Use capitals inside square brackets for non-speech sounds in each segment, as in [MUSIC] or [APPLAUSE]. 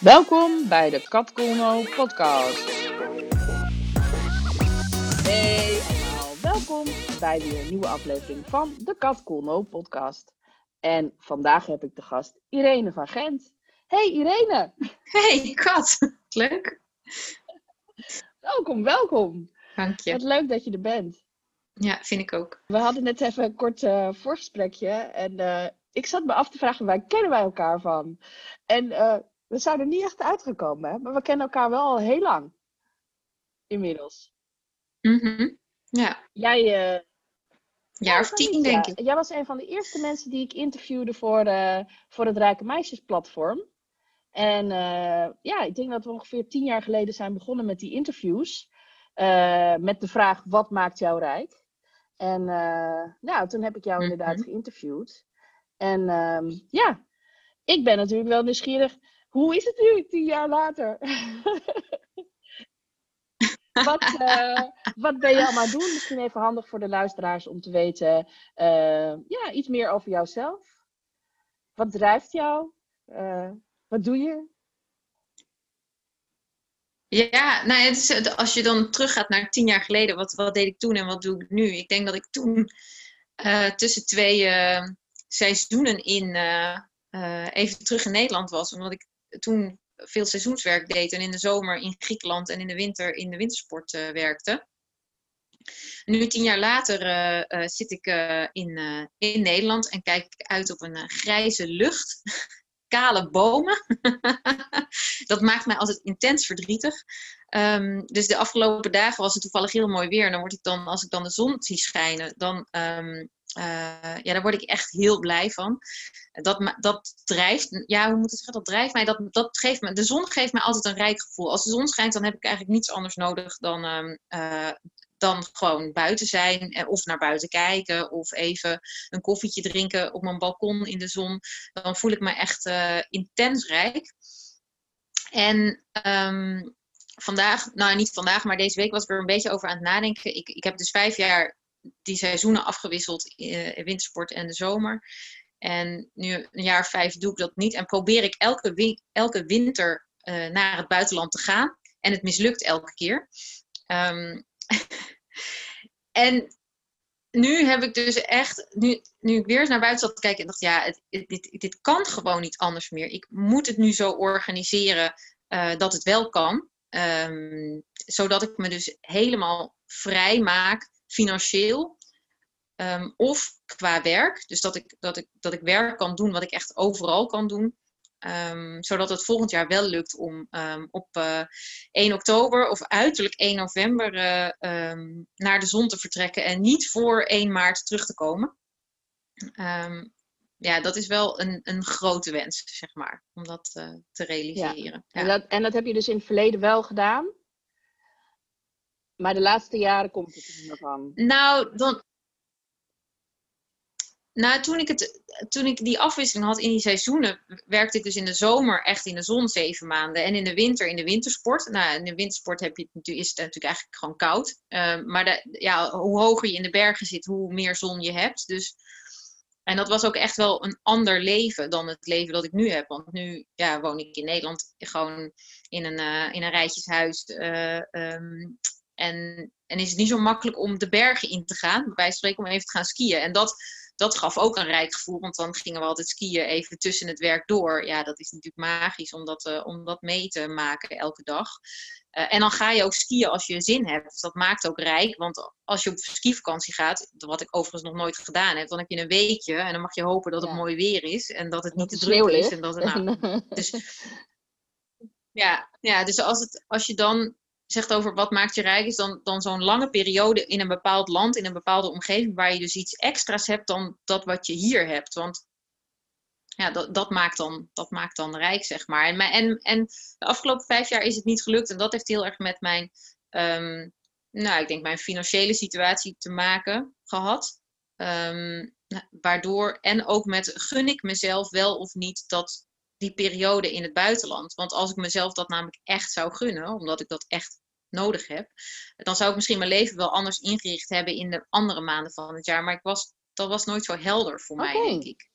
Welkom bij de Kat Colno podcast. Hey allemaal, welkom bij weer een nieuwe aflevering van de Kat Colno podcast. En vandaag heb ik de gast Irene van Gent. Hey Irene! Hey Kat, leuk. Welkom, welkom. Dank je. Wat leuk dat je er bent. Ja, vind ik ook. We hadden net even een kort uh, voorgesprekje en uh, ik zat me af te vragen, waar kennen wij elkaar van? En uh, we zijn er niet echt uitgekomen, hè? maar we kennen elkaar wel al heel lang. Inmiddels. -hmm. Ja. Jij... Uh, jaar of tien, denk ja. ik. Jij was een van de eerste mensen die ik interviewde voor, uh, voor het Rijke Meisjesplatform. En uh, ja, ik denk dat we ongeveer tien jaar geleden zijn begonnen met die interviews. met de vraag, wat maakt jou rijk? En nou, toen heb ik jou Mhm. inderdaad geïnterviewd. En um, ja, ik ben natuurlijk wel nieuwsgierig. Hoe is het nu, tien jaar later? [LAUGHS] wat, uh, wat ben je allemaal aan het doen? Misschien even handig voor de luisteraars om te weten uh, ja, iets meer over jouzelf. Wat drijft jou? Uh, wat doe je? Ja, nou, het is, als je dan teruggaat naar tien jaar geleden, wat, wat deed ik toen en wat doe ik nu? Ik denk dat ik toen tussen twee seizoenen in even terug in Nederland was, omdat ik toen veel seizoenswerk deed en in de zomer in Griekenland en in de winter in de wintersport uh, werkte. Nu, tien jaar later, uh, uh, zit ik in, in Nederland en kijk ik uit op een grijze lucht. [LAUGHS] Kale bomen. [LAUGHS] dat maakt mij altijd intens verdrietig. Um, dus de afgelopen dagen was het toevallig heel mooi weer. En dan word ik dan, als ik dan de zon zie schijnen, dan um, uh, ja, daar word ik echt heel blij van. Dat, dat drijft, ja, hoe moet ik zeggen, dat drijft mij, dat, dat geeft me, de zon geeft mij altijd een rijk gevoel. Als de zon schijnt, dan heb ik eigenlijk niets anders nodig dan, um, uh, dan gewoon buiten zijn of naar buiten kijken of even een koffietje drinken op mijn balkon in de zon. Dan voel ik me echt intens rijk. En um, vandaag, nou niet vandaag, maar deze week was ik er een beetje over aan het nadenken. Ik, ik heb dus vijf jaar die seizoenen afgewisseld in wintersport en de zomer. En nu een jaar of vijf doe ik dat niet. En probeer ik elke, elke winter uh, naar het buitenland te gaan. En het mislukt elke keer. Um, [LAUGHS] en nu heb ik dus echt, nu, nu ik weer eens naar buiten zat te kijken en dacht, ja, dit, dit kan gewoon niet anders meer. Ik moet het nu zo organiseren uh, dat het wel kan. Um, zodat ik me dus helemaal vrij maak financieel um, of qua werk. Dus dat ik, dat, ik, dat ik werk kan doen wat ik echt overal kan doen. Um, zodat het volgend jaar wel lukt om um, op uh, 1 oktober of uiterlijk 1 november uh, naar de zon te vertrekken en niet voor 1 maart terug te komen. ja, dat is wel een, een grote wens, zeg maar, om dat uh, te realiseren. Ja. Ja. En, dat, en dat heb je dus in het verleden wel gedaan? Maar de laatste jaren komt het er nog van. Nou, dan. Nou, toen ik, het, toen ik die afwisseling had in die seizoenen, werkte ik dus in de zomer echt in de zon zeven maanden. En in de winter in de wintersport. Nou, in de wintersport heb je, is het natuurlijk eigenlijk gewoon koud. Uh, maar ja, hoe hoger je in de bergen zit, hoe meer zon je hebt. Dus, en dat was ook echt wel een ander leven dan het leven dat ik nu heb. Want nu ja, woon ik in Nederland gewoon in een, uh, in een rijtjeshuis. Uh, um, en, en is het niet zo makkelijk om de bergen in te gaan, bij van spreken om even te gaan skiën. En dat, dat gaf ook een rijk gevoel, want dan gingen we altijd skiën even tussen het werk door. Ja, dat is natuurlijk magisch om dat, uh, om dat mee te maken elke dag. Uh, en dan ga je ook skiën als je zin hebt. Dus dat maakt ook rijk, want als je op skivakantie gaat, wat ik overigens nog nooit gedaan heb, dan heb je een weekje en dan mag je hopen dat het Ja. mooi weer is en dat het niet te druk is. En dat het, [LAUGHS] nou, dus, ja, ja, dus als, het, als je dan zegt over wat maakt je rijk, is dan, dan zo'n lange periode in een bepaald land, in een bepaalde omgeving, waar je dus iets extra's hebt dan dat wat je hier hebt. Want ja, dat, dat, maakt, dan, dat maakt dan rijk, zeg maar. En, en, en de afgelopen vijf jaar is het niet gelukt. En dat heeft heel erg met mijn, ehm, nou, ik denk mijn financiële situatie te maken gehad. Ehm, waardoor, en ook met gun ik mezelf wel of niet dat die periode in het buitenland. Want als ik mezelf dat namelijk echt zou gunnen, omdat ik dat echt nodig heb, dan zou ik misschien mijn leven wel anders ingericht hebben in de andere maanden van het jaar. Maar ik was, dat was nooit zo helder voor mij, denk ik.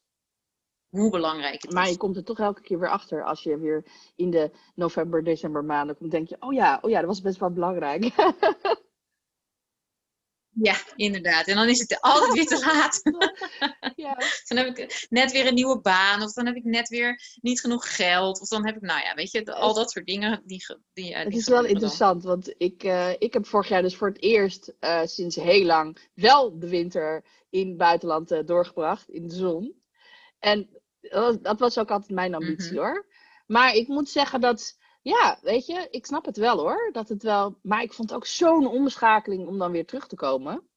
hoe belangrijk het Maar is. je komt er toch elke keer weer achter als je weer in de november, december maanden komt. denk je, oh ja, oh ja, dat was best wel belangrijk. [LAUGHS] Ja, inderdaad. En dan is het altijd weer te laat. [LAUGHS] ja. dan heb ik net weer een nieuwe baan. Of dan heb ik net weer niet genoeg geld. Of dan heb ik, nou ja, weet je, al dat soort dingen. Die, die, ja, Het die is wel dan. interessant, want ik, eh, ik heb vorig jaar dus voor het eerst eh, sinds heel lang wel de winter in het buitenland eh, doorgebracht, in de zon. En dat, dat was ook altijd mijn ambitie Mhm. hoor. Maar ik moet zeggen dat, ja, weet je, ik snap het wel hoor. Dat het wel, maar ik vond het ook zo'n omschakeling om dan weer terug te komen.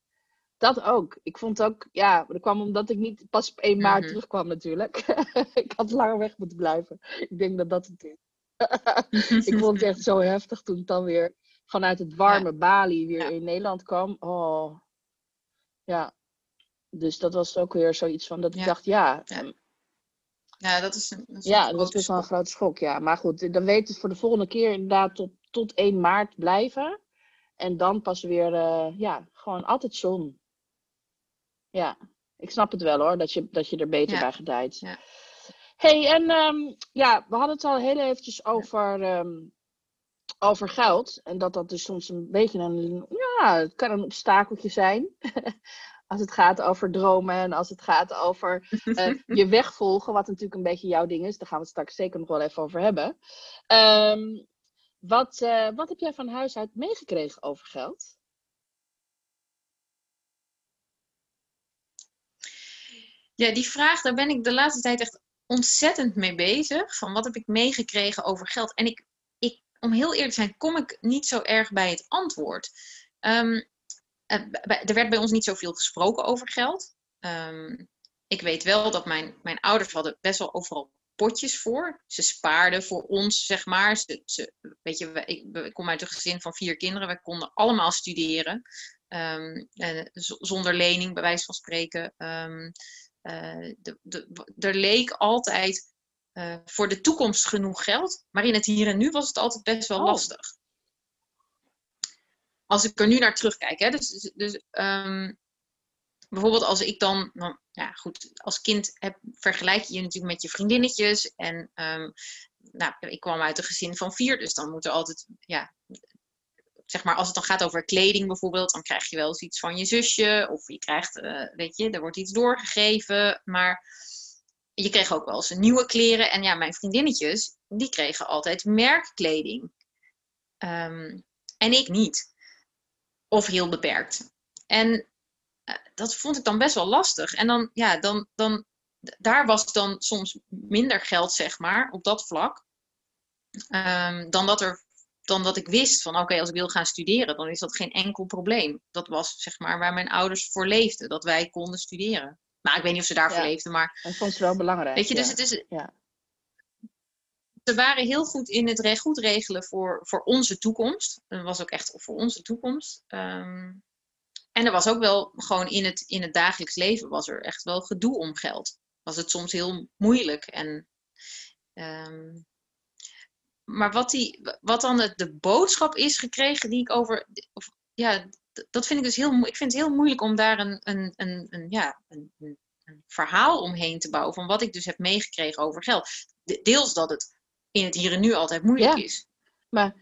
Dat ook. Ik vond ook, ja, dat kwam omdat ik niet pas op 1 maart Mhm. terugkwam natuurlijk. [LAUGHS] ik had langer weg moeten blijven. Ik denk dat dat het is. [LAUGHS] ik vond het echt zo heftig toen ik dan weer vanuit het warme Bali weer Ja. in Nederland kwam. Oh, ja. Dus dat was ook weer zoiets van dat ik dacht, ja, Ja. ehm, Ja, dat is een, ja, dat was best wel een grote schok, ja. Maar goed, dan weet het voor de volgende keer inderdaad tot, tot 1 maart blijven. En dan pas weer, eh, ja, gewoon altijd zon. Ja, ik snap het wel hoor, dat je, dat je er beter Ja. bij gedijt. Ja. hey, en ehm, ja, we hadden het al heel eventjes over, ehm, over geld. En dat dat dus soms een beetje een, ja, het kan een obstakeltje zijn. [LAUGHS] als het gaat over dromen en als het gaat over eh, [LAUGHS] je weg volgen, wat natuurlijk een beetje jouw ding is. Daar gaan we het straks zeker nog wel even over hebben. Ehm, wat, eh, wat heb jij van huis uit meegekregen over geld? Ja, die vraag, daar ben ik de laatste tijd echt ontzettend mee bezig. Van wat heb ik meegekregen over geld? En ik, ik, om heel eerlijk te zijn, kom ik niet zo erg bij het antwoord. Ehm, eh, er werd bij ons niet zoveel gesproken over geld. Ehm, ik weet wel dat mijn, mijn ouders hadden best wel overal potjes voor. Ze spaarden voor ons, zeg maar. Ze, ze, weet je, ik, kom uit een gezin van vier kinderen. Wij konden allemaal studeren. Ehm, zonder lening, bij wijze van spreken. Eh, de, de, er leek altijd eh, voor de toekomst genoeg geld. Maar in het hier en nu was het altijd best wel Oh. lastig. Als ik er nu naar terugkijk. Hè, dus, dus, ehm, bijvoorbeeld als ik dan, dan, ja goed, als kind heb, vergelijk je je natuurlijk met je vriendinnetjes. En ehm, nou, ik kwam uit een gezin van vier, dus dan moet er altijd, ja, zeg maar, als het dan gaat over kleding bijvoorbeeld, dan krijg je wel eens iets van je zusje. Of je krijgt, eh, weet je, er wordt iets doorgegeven. Maar je kreeg ook wel eens nieuwe kleren. En ja, mijn vriendinnetjes, die kregen altijd merkkleding. Ehm, en ik niet. Of heel beperkt. En eh, dat vond ik dan best wel lastig. En dan, ja, dan, dan, daar was dan soms minder geld, zeg maar, op dat vlak. Ehm, dan, dat er, dan dat ik wist van, oké, als ik wil gaan studeren, dan is dat geen enkel probleem. Dat was, zeg maar, waar mijn ouders voor leefden. Dat wij konden studeren. Nou, ik weet niet of ze daarvoor Ja. leefden, maar Dat vond ze wel belangrijk. Weet je, dus het is. Ja. Ze waren heel goed in het re- goed regelen voor, voor onze toekomst. Dat was ook echt voor onze toekomst. Ehm, en er was ook wel gewoon in het, in het dagelijks leven was er echt wel gedoe om geld. Was het soms heel moeilijk. En, ehm, maar wat, die, wat dan het, de boodschap is gekregen die ik over. Of, ja, dat vind ik dus heel moeilijk. Ik vind het heel moeilijk om daar een, een, een, een, ja, een, een, verhaal omheen te bouwen. Van wat ik dus heb meegekregen over geld. De- Deels dat het in het hier en nu altijd moeilijk Ja. is. Maar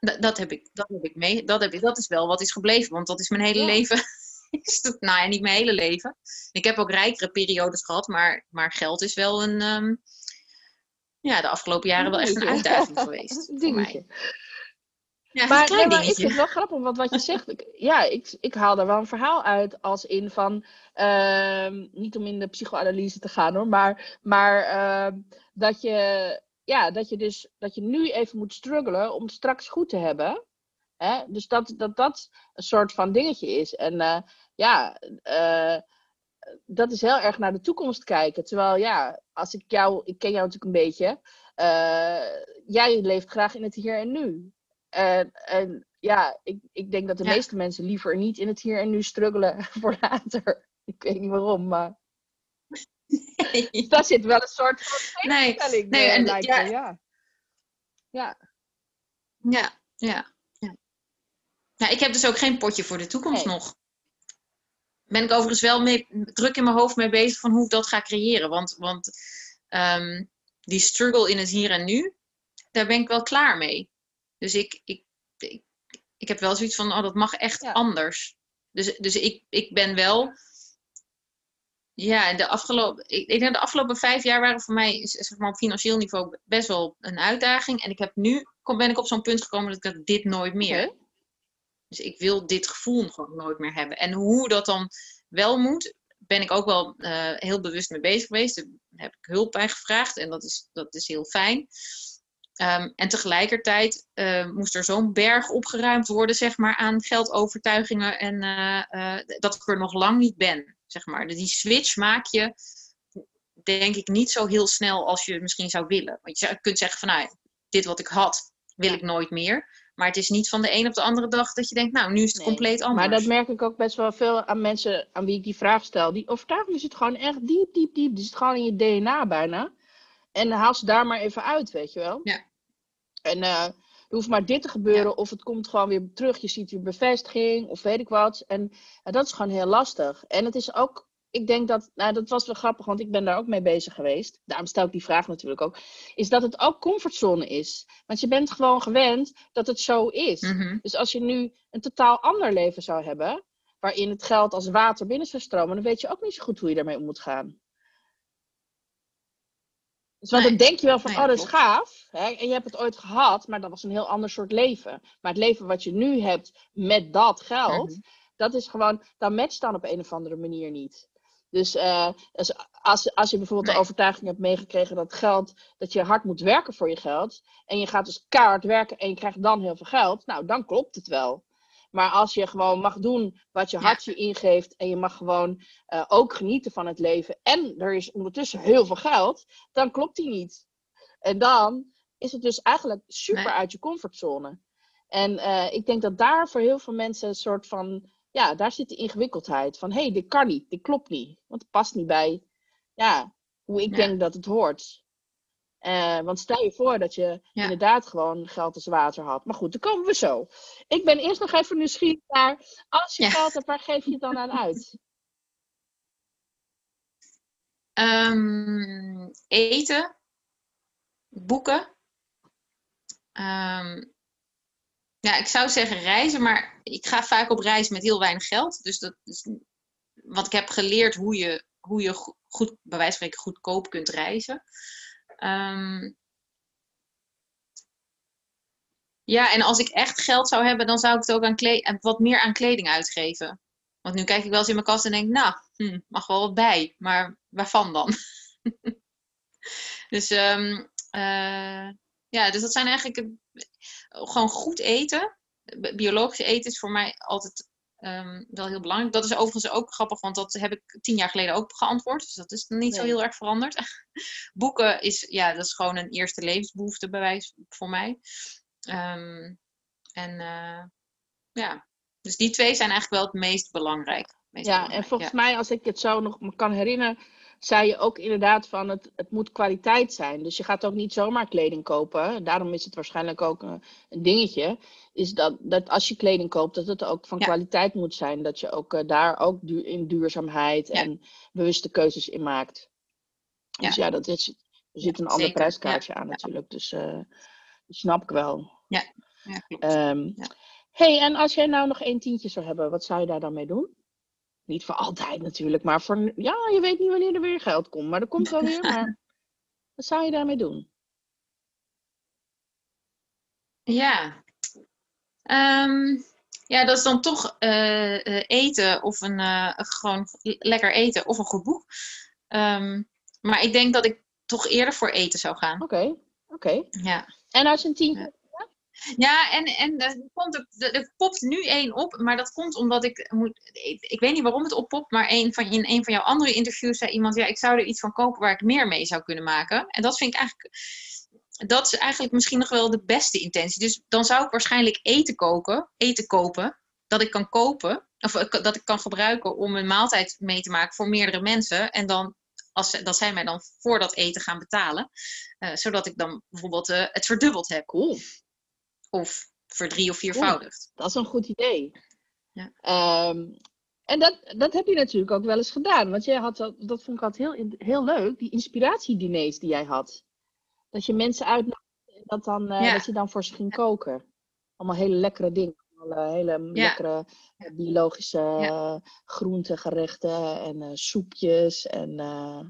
Dat, dat, heb ik, dat heb ik mee. Dat, heb ik, dat is wel wat is gebleven. Want dat is mijn hele Ja. leven. [LAUGHS] is dat, nou ja, niet mijn hele leven. Ik heb ook rijkere periodes gehad. Maar, maar geld is wel een. ehm, ja, de afgelopen jaren wel echt een uitdaging [LAUGHS] geweest. voor dingetje. mij. Ja, Maar, nee, ik vind het wel grappig, want wat je zegt, ik, ja, ik, ik haal er wel een verhaal uit als in van, ehm, niet om in de psychoanalyse te gaan hoor, maar, maar ehm, dat, je, ja, dat je dus, dat je nu even moet struggelen om het straks goed te hebben. Hè? Dus dat, dat dat een soort van dingetje is. En eh, ja, eh, dat is heel erg naar de toekomst kijken. Terwijl ja, als ik jou, ik ken jou natuurlijk een beetje, eh, jij leeft graag in het hier en nu. En, en ja, ik, ik denk dat de Ja. meeste mensen liever niet in het hier en nu struggelen [LAUGHS] voor later. Ik weet niet waarom, maar daar zit wel een soort van nee, tegenstelling nee, eh, en lijkt ja, ja. Ja, Ja, ja, ja. Ja, ik heb dus ook geen potje voor de toekomst Nee. nog. Ben ik overigens wel mee, druk in mijn hoofd mee bezig van hoe ik dat ga creëren. Want, want ehm, die struggle in het hier en nu, daar ben ik wel klaar mee. Dus ik, ik, ik, ik heb wel zoiets van, oh, dat mag echt Ja. anders. Dus, dus ik, ik ben wel. Ja, de afgelopen, ik, ik denk de afgelopen vijf jaar waren voor mij zeg maar, op financieel niveau best wel een uitdaging. En ik heb nu ben ik op zo'n punt gekomen dat ik dat dit nooit meer. Dus ik wil dit gevoel gewoon nooit meer hebben. En hoe dat dan wel moet, ben ik ook wel eh, heel bewust mee bezig geweest. Daar heb ik hulp bij gevraagd en dat is, dat is heel fijn. Ehm, en tegelijkertijd eh, moest er zo'n berg opgeruimd worden, zeg maar, aan geldovertuigingen. En eh, dat ik er nog lang niet ben, zeg maar. Dus die switch maak je, denk ik, niet zo heel snel als je misschien zou willen. Want je kunt zeggen van, nou, dit wat ik had, wil ik nooit meer. Maar het is niet van de een op de andere dag dat je denkt, nou, nu is het Nee, compleet anders. Maar dat merk ik ook best wel veel aan mensen aan wie ik die vraag stel. Die overtuiging zit gewoon echt diep, diep, diep. Die zit gewoon in je DNA bijna. En haal ze daar maar even uit, weet je wel. Ja. En eh, er hoeft maar dit te gebeuren, of het komt gewoon weer terug. Je ziet weer bevestiging, of weet ik wat. En ja, dat is gewoon heel lastig. En het is ook, ik denk dat, nou dat was wel grappig, want ik ben daar ook mee bezig geweest. Daarom stel ik die vraag natuurlijk ook. Is dat het ook comfortzone is. Want je bent gewoon gewend dat het zo is. Mhm. Dus als je nu een totaal ander leven zou hebben, waarin het geld als water binnen zou stromen, dan weet je ook niet zo goed hoe je daarmee om moet gaan. Dus want Nee. dan denk je wel van, Nee, oh dat is gaaf. Hè? En je hebt het ooit gehad, maar dat was een heel ander soort leven. Maar het leven wat je nu hebt met dat geld, Mhm. dat is gewoon, dat matcht dan op een of andere manier niet. Dus eh, als, als, je bijvoorbeeld de overtuiging hebt meegekregen dat geld, dat je hard moet werken voor je geld, en je gaat dus keihard werken en je krijgt dan heel veel geld, nou dan klopt het wel. Maar als je gewoon mag doen wat je hart je ingeeft en je mag gewoon eh, ook genieten van het leven en er is ondertussen heel veel geld, dan klopt die niet. En dan is het dus eigenlijk super Nee. uit je comfortzone. En eh, ik denk dat daar voor heel veel mensen een soort van, ja, daar zit de ingewikkeldheid van, hé, hey, dit kan niet, dit klopt niet, want het past niet bij, ja, hoe ik Ja. denk dat het hoort. Eh, want stel je voor dat je Ja. inderdaad gewoon geld als water had. Maar goed, daar komen we zo. Ik ben eerst nog even nieuwsgierig naar, als je Ja. geld hebt, waar geef je het dan aan uit? [LAUGHS] Ehm, eten, boeken. Ehm, ja, ik zou zeggen reizen, maar ik ga vaak op reis met heel weinig geld. Dus dat is, want ik heb geleerd hoe je, hoe je go- goed, bij wijze van spreken, goedkoop kunt reizen. Ehm, ja, en als ik echt geld zou hebben, dan zou ik het ook aan- wat meer aan kleding uitgeven. Want nu kijk ik wel eens in mijn kast en denk, nou, hm, mag wel wat bij. Maar waarvan dan? [LAUGHS] dus, ehm, eh, ja, dus dat zijn eigenlijk gewoon goed eten. Bi- Biologisch eten is voor mij altijd ehm, wel heel belangrijk. Dat is overigens ook grappig, want dat heb ik tien jaar geleden ook geantwoord. Dus dat is niet zo heel erg veranderd. [LAUGHS] Boeken is, ja, dat is gewoon een eerste levensbehoefte bij wijze voor mij. Ehm, en eh, ja, dus die twee zijn eigenlijk wel het meest belangrijk. Meest Ja, en volgens ja. mij, als ik het zo nog me kan herinneren, zei je ook inderdaad van het, het moet kwaliteit zijn. Dus je gaat ook niet zomaar kleding kopen. Daarom is het waarschijnlijk ook een, een dingetje. Is dat, dat als je kleding koopt, dat het ook van Ja. kwaliteit moet zijn. Dat je ook eh, daar ook du- in duurzaamheid Ja. en bewuste keuzes in maakt. Dus ja, dat is, er zit een ander prijskaartje aan Ja. natuurlijk. Dus eh, dat snap ik wel. Ja, klopt. Ehm Ja. hey, en als jij nou nog één tientje zou hebben, wat zou je daar dan mee doen? Niet voor altijd natuurlijk, maar voor, ja, je weet niet wanneer er weer geld komt, maar er komt wel weer, maar [LAUGHS] wat zou je daarmee doen? Ja. Ehm, ja, dat is dan toch eh, eh, eten of een eh, gewoon lekker eten of een goed boek. Ehm, maar ik denk dat ik toch eerder voor eten zou gaan. Oké, oké. Ja. En als je een tientje, Ja, en, en er, komt ook, er, popt nu één op, maar dat komt omdat ik moet. Ik, weet niet waarom het oppopt, maar een van, in een van jouw andere interviews zei iemand: Ja, ik zou er iets van kopen waar ik meer mee zou kunnen maken. En dat vind ik eigenlijk. Dat is eigenlijk misschien nog wel de beste intentie. Dus dan zou ik waarschijnlijk eten koken, eten kopen, dat ik kan kopen, of eh, dat ik kan gebruiken om een maaltijd mee te maken voor meerdere mensen. En dan, als, dat zij mij dan voor dat eten gaan betalen, eh, zodat ik dan bijvoorbeeld eh, het verdubbeld heb cool, of verdrie of viervoudigd. dat is een goed idee. Ja. Ehm, En dat, dat heb je natuurlijk ook wel eens gedaan. Want jij had, dat dat vond ik altijd heel, heel leuk, die inspiratiediners die jij had. Dat je mensen uitnodigde en dat, dan, eh, Ja. dat je dan voor ze ging koken. Allemaal hele lekkere dingen. Allemaal, hele lekkere eh, biologische eh, groentegerechten en eh, soepjes. En eh,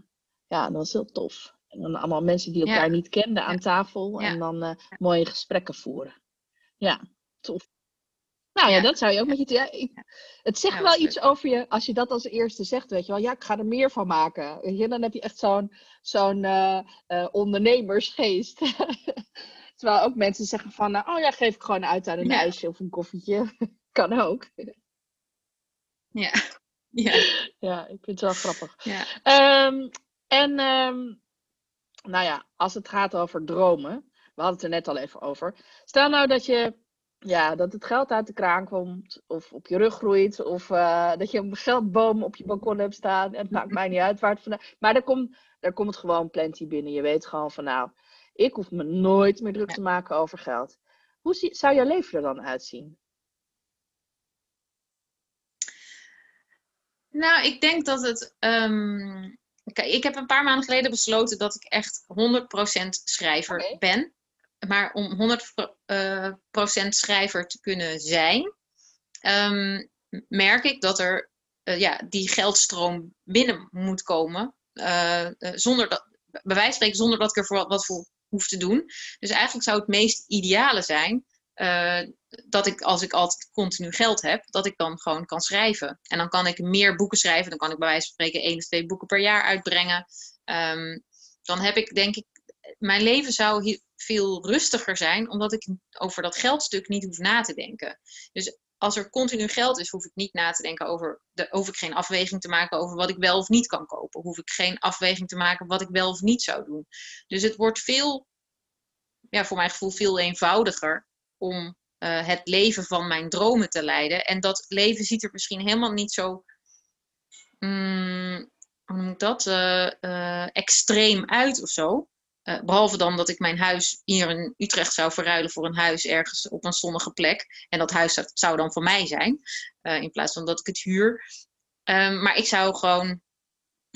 ja, dat was heel tof. En dan allemaal mensen die elkaar niet kenden aan tafel. En dan eh, mooie gesprekken voeren. Ja, tof. Nou ja, Ja. dat zou je ook met je... Ja, ik, het zegt Ja, wel iets over je als je dat als eerste zegt, weet je wel. Ja, ik ga er meer van maken. Weet je, dan heb je echt zo'n zo'n eh, eh, ondernemersgeest. [LAUGHS] Terwijl ook mensen zeggen van, eh, oh ja, geef ik gewoon uit aan een ijsje of een koffietje. [LAUGHS] kan ook. Ja. [LAUGHS] Ja. Ja, ik vind het wel grappig. Ja. Ehm, en ehm, nou ja, als het gaat over dromen, we hadden het er net al even over. Stel nou dat je, ja, dat het geld uit de kraan komt, of op je rug groeit, of eh, dat je een geldboom op je balkon hebt staan. Het maakt mij niet uit waar het vandaan. Maar er komt, er komt gewoon plenty binnen. Je weet gewoon van, nou, ik hoef me nooit meer druk te maken over geld. Hoe zie- zou jouw leven er dan uitzien? Nou, ik denk dat het. ehm, Kijk, ik heb een paar maanden geleden besloten dat ik echt 100% schrijver ben. Maar om 100% schrijver te kunnen zijn, ehm, merk ik dat er eh, ja, die geldstroom binnen moet komen. eh, eh, zonder dat, bij wijze van spreken, zonder dat ik er voor, wat voor hoef te doen. Dus eigenlijk zou het meest ideale zijn eh, dat ik, als ik altijd continu geld heb, dat ik dan gewoon kan schrijven. En dan kan ik meer boeken schrijven. Dan kan ik bij wijze van spreken één of twee boeken per jaar uitbrengen. Ehm, dan heb ik, denk ik, mijn leven zou veel rustiger zijn, omdat ik over dat geldstuk niet hoef na te denken. Dus als er continu geld is, hoef ik niet na te denken over, de, hoef ik geen afweging te maken over wat ik wel of niet kan kopen. Hoef ik geen afweging te maken wat ik wel of niet zou doen. Dus het wordt veel, ja, voor mijn gevoel veel eenvoudiger om eh, het leven van mijn dromen te leiden. En dat leven ziet er misschien helemaal niet zo, mm, hoe noem dat, Eh, eh, extreem uit of zo. Eh, behalve dan dat ik mijn huis hier in Utrecht zou verruilen voor een huis ergens op een zonnige plek. En dat huis zou, zou dan van mij zijn, eh, in plaats van dat ik het huur. Ehm, maar ik zou gewoon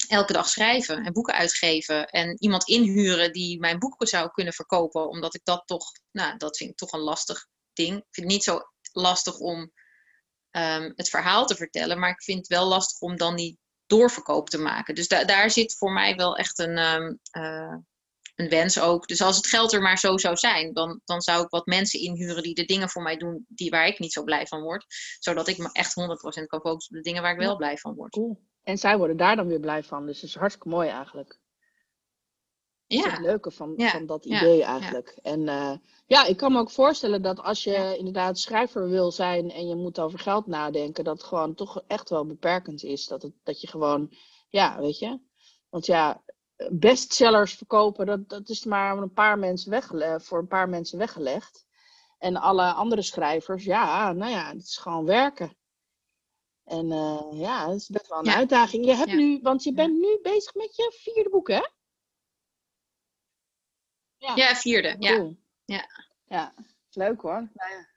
elke dag schrijven en boeken uitgeven. En iemand inhuren die mijn boeken zou kunnen verkopen. Omdat ik dat toch, nou, dat vind ik toch een lastig ding. Ik vind het niet zo lastig om ehm, het verhaal te vertellen. Maar ik vind het wel lastig om dan die doorverkoop te maken. Dus da- daar zit voor mij wel echt een, ehm, eh, een wens ook. Dus als het geld er maar zo zou zijn, dan, dan zou ik wat mensen inhuren die de dingen voor mij doen die, waar ik niet zo blij van word. Zodat ik me echt 100% kan focussen op de dingen waar ik wel blij van word. Cool. En zij worden daar dan weer blij van. Dus dat is hartstikke mooi eigenlijk. Dat is Ja, het leuke van, Ja, van dat ja, idee eigenlijk. En eh, ja, ik kan me ook voorstellen dat als je inderdaad schrijver wil zijn en je moet over geld nadenken, dat het gewoon toch echt wel beperkend is. Dat, het, dat je gewoon, ja, weet je. Want ja, bestsellers verkopen, dat, dat is maar een paar mensen weggele- voor een paar mensen weggelegd. En alle andere schrijvers, ja, nou ja, het is gewoon werken. En eh, ja, dat is best wel een Ja. uitdaging. Je hebt Ja. nu, want je bent nu bezig met je vierde boek, hè? ja vierde. Ja. Cool. Ja. Ja, leuk hoor. Nou ja.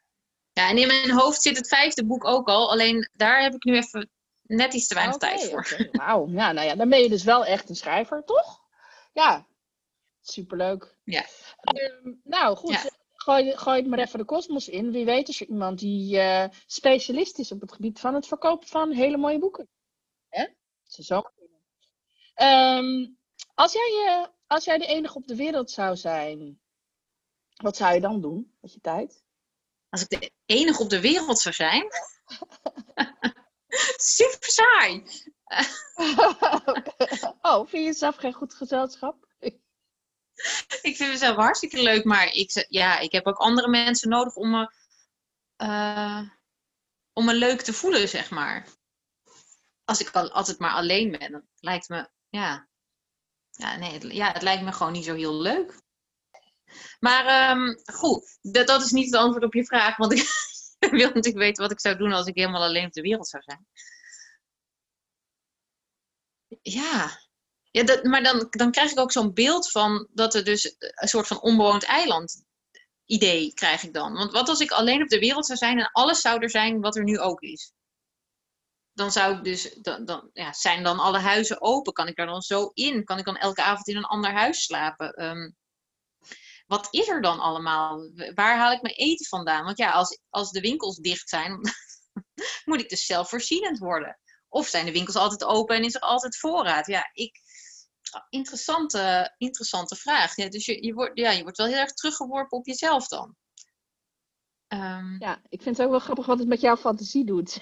ja, en in mijn hoofd zit het vijfde boek ook al. Alleen daar heb ik nu even net iets te weinig tijd voor. Wauw, ja, nou ja, dan ben je dus wel echt een schrijver, toch? Ja, superleuk. Ja. Ehm, nou, goed. Ja. Gooi, gooi het maar even de kosmos in. Wie weet is er iemand die eh, specialist is op het gebied van het verkopen van hele mooie boeken. Hè? Ze zo. Ehm, als, jij, eh, als jij de enige op de wereld zou zijn, wat zou je dan doen met je tijd? Als ik de enige op de wereld zou zijn. [LAUGHS] Super saai. [LAUGHS] oh, vind je jezelf geen goed gezelschap? [LAUGHS] Ik vind mezelf hartstikke leuk, maar ik, ja, ik heb ook andere mensen nodig om me, eh, om me leuk te voelen, zeg maar. Als ik al, altijd maar alleen ben, dan lijkt me, ja. Ja, nee, het, ja, het lijkt me gewoon niet zo heel leuk. Maar ehm, goed, dat, dat is niet het antwoord op je vraag, want ik [LAUGHS] wil natuurlijk weten wat ik zou doen als ik helemaal alleen op de wereld zou zijn. Ja, ja maar dan, dan krijg ik ook zo'n beeld van dat er dus een soort van onbewoond eiland idee krijg ik dan. Want wat als ik alleen op de wereld zou zijn en alles zou er zijn wat er nu ook is? dan zou ik dus, dan, dan, ja, zijn dan alle huizen open? Kan ik daar dan zo in? Kan ik dan elke avond in een ander huis slapen? Ehm, wat is er dan allemaal? Waar haal ik mijn eten vandaan? Want ja, als, als de winkels dicht zijn, [LAUGHS] moet ik dus zelfvoorzienend worden. Of zijn de winkels altijd open en is er altijd voorraad? Ja, ik, interessante, interessante vraag. Ja, dus je, je, wordt, ja, je wordt wel heel erg teruggeworpen op jezelf dan. Um... Ja, ik vind het ook wel grappig wat het met jouw fantasie doet. [LAUGHS]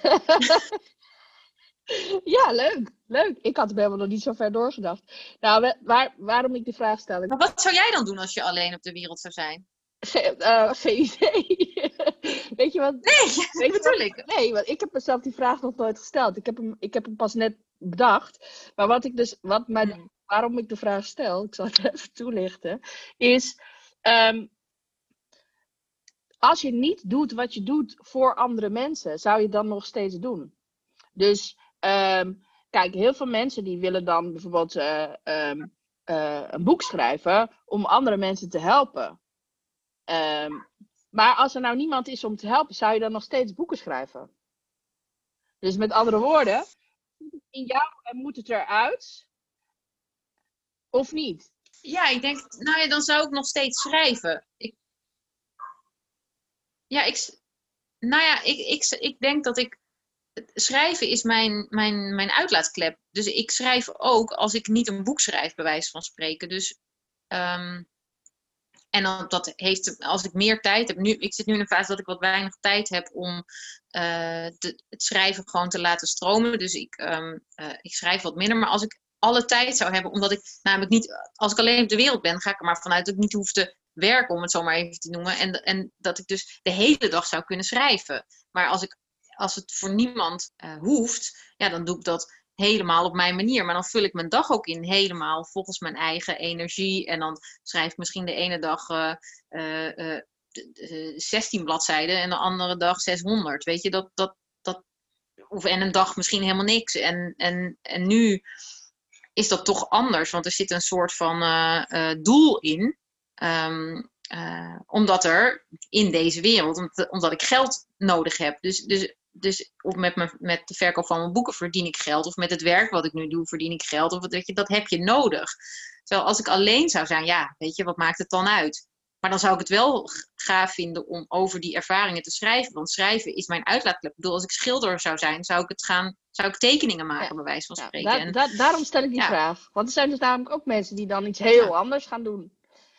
ja, leuk. Leuk. Ik had er helemaal nog niet zo ver doorgedacht. Nou, waar, waarom ik de vraag stel. Maar wat zou jij dan doen als je alleen op de wereld zou zijn? Ge uh, geen idee. Weet je wat? Nee, weet [LAUGHS] bedoel ik. Nee, want ik heb mezelf die vraag nog nooit gesteld. Ik heb hem, ik heb hem pas net bedacht. Maar wat ik dus, wat mij, hmm. waarom ik de vraag stel, ik zal het [LAUGHS] even toelichten, is. Um, als je niet doet wat je doet voor andere mensen, zou je dan nog steeds doen. Dus um, kijk, heel veel mensen die willen dan bijvoorbeeld uh, um, uh, een boek schrijven om andere mensen te helpen. Um, maar als er nou niemand is om te helpen, zou je dan nog steeds boeken schrijven? Dus met andere woorden, in jou moet het eruit? Of niet? Ja, ik denk, nou ja, dan zou ik nog steeds schrijven. Ik, ja, ik, nou ja, ik, ik, ik denk dat ik. Schrijven is mijn, mijn, mijn uitlaatklep. Dus ik schrijf ook als ik niet een boek schrijf, bij wijze van spreken. Dus. Um, en dan, dat heeft, als ik meer tijd heb, nu, ik zit nu in een fase dat ik wat weinig tijd heb om uh, het schrijven gewoon te laten stromen. Dus ik, um, uh, ik schrijf wat minder. Maar als ik alle tijd zou hebben, omdat ik namelijk niet, als ik alleen op de wereld ben, ga ik er maar vanuit dat ik niet hoef te werken, om het zo maar even te noemen. En, en dat ik dus de hele dag zou kunnen schrijven. Maar als, ik, als het voor niemand uh, hoeft, ja, dan doe ik dat helemaal op mijn manier. Maar dan vul ik mijn dag ook in helemaal volgens mijn eigen energie. En dan schrijf ik misschien de ene dag uh, uh, 16 bladzijden en de andere dag 600. Weet je, dat, dat, dat, of en een dag misschien helemaal niks. En, en, en nu is dat toch anders, want er zit een soort van doel in. Uh, omdat er in deze wereld, omdat, omdat ik geld nodig heb. Dus, dus dus of met, mijn, met de verkoop van mijn boeken verdien ik geld. Of met het werk wat ik nu doe verdien ik geld. Of weet je, dat heb je nodig. Terwijl als ik alleen zou zijn, ja, weet je, wat maakt het dan uit? Maar dan zou ik het wel gaaf vinden om over die ervaringen te schrijven. Want schrijven is mijn uitlaatklep. Ik bedoel, als ik schilder zou zijn, zou ik het gaan, zou ik tekeningen maken, ja. bij wijze van spreken. Ja, daarom stel ik die vraag. Want er zijn dus namelijk ook mensen die dan iets heel anders gaan doen.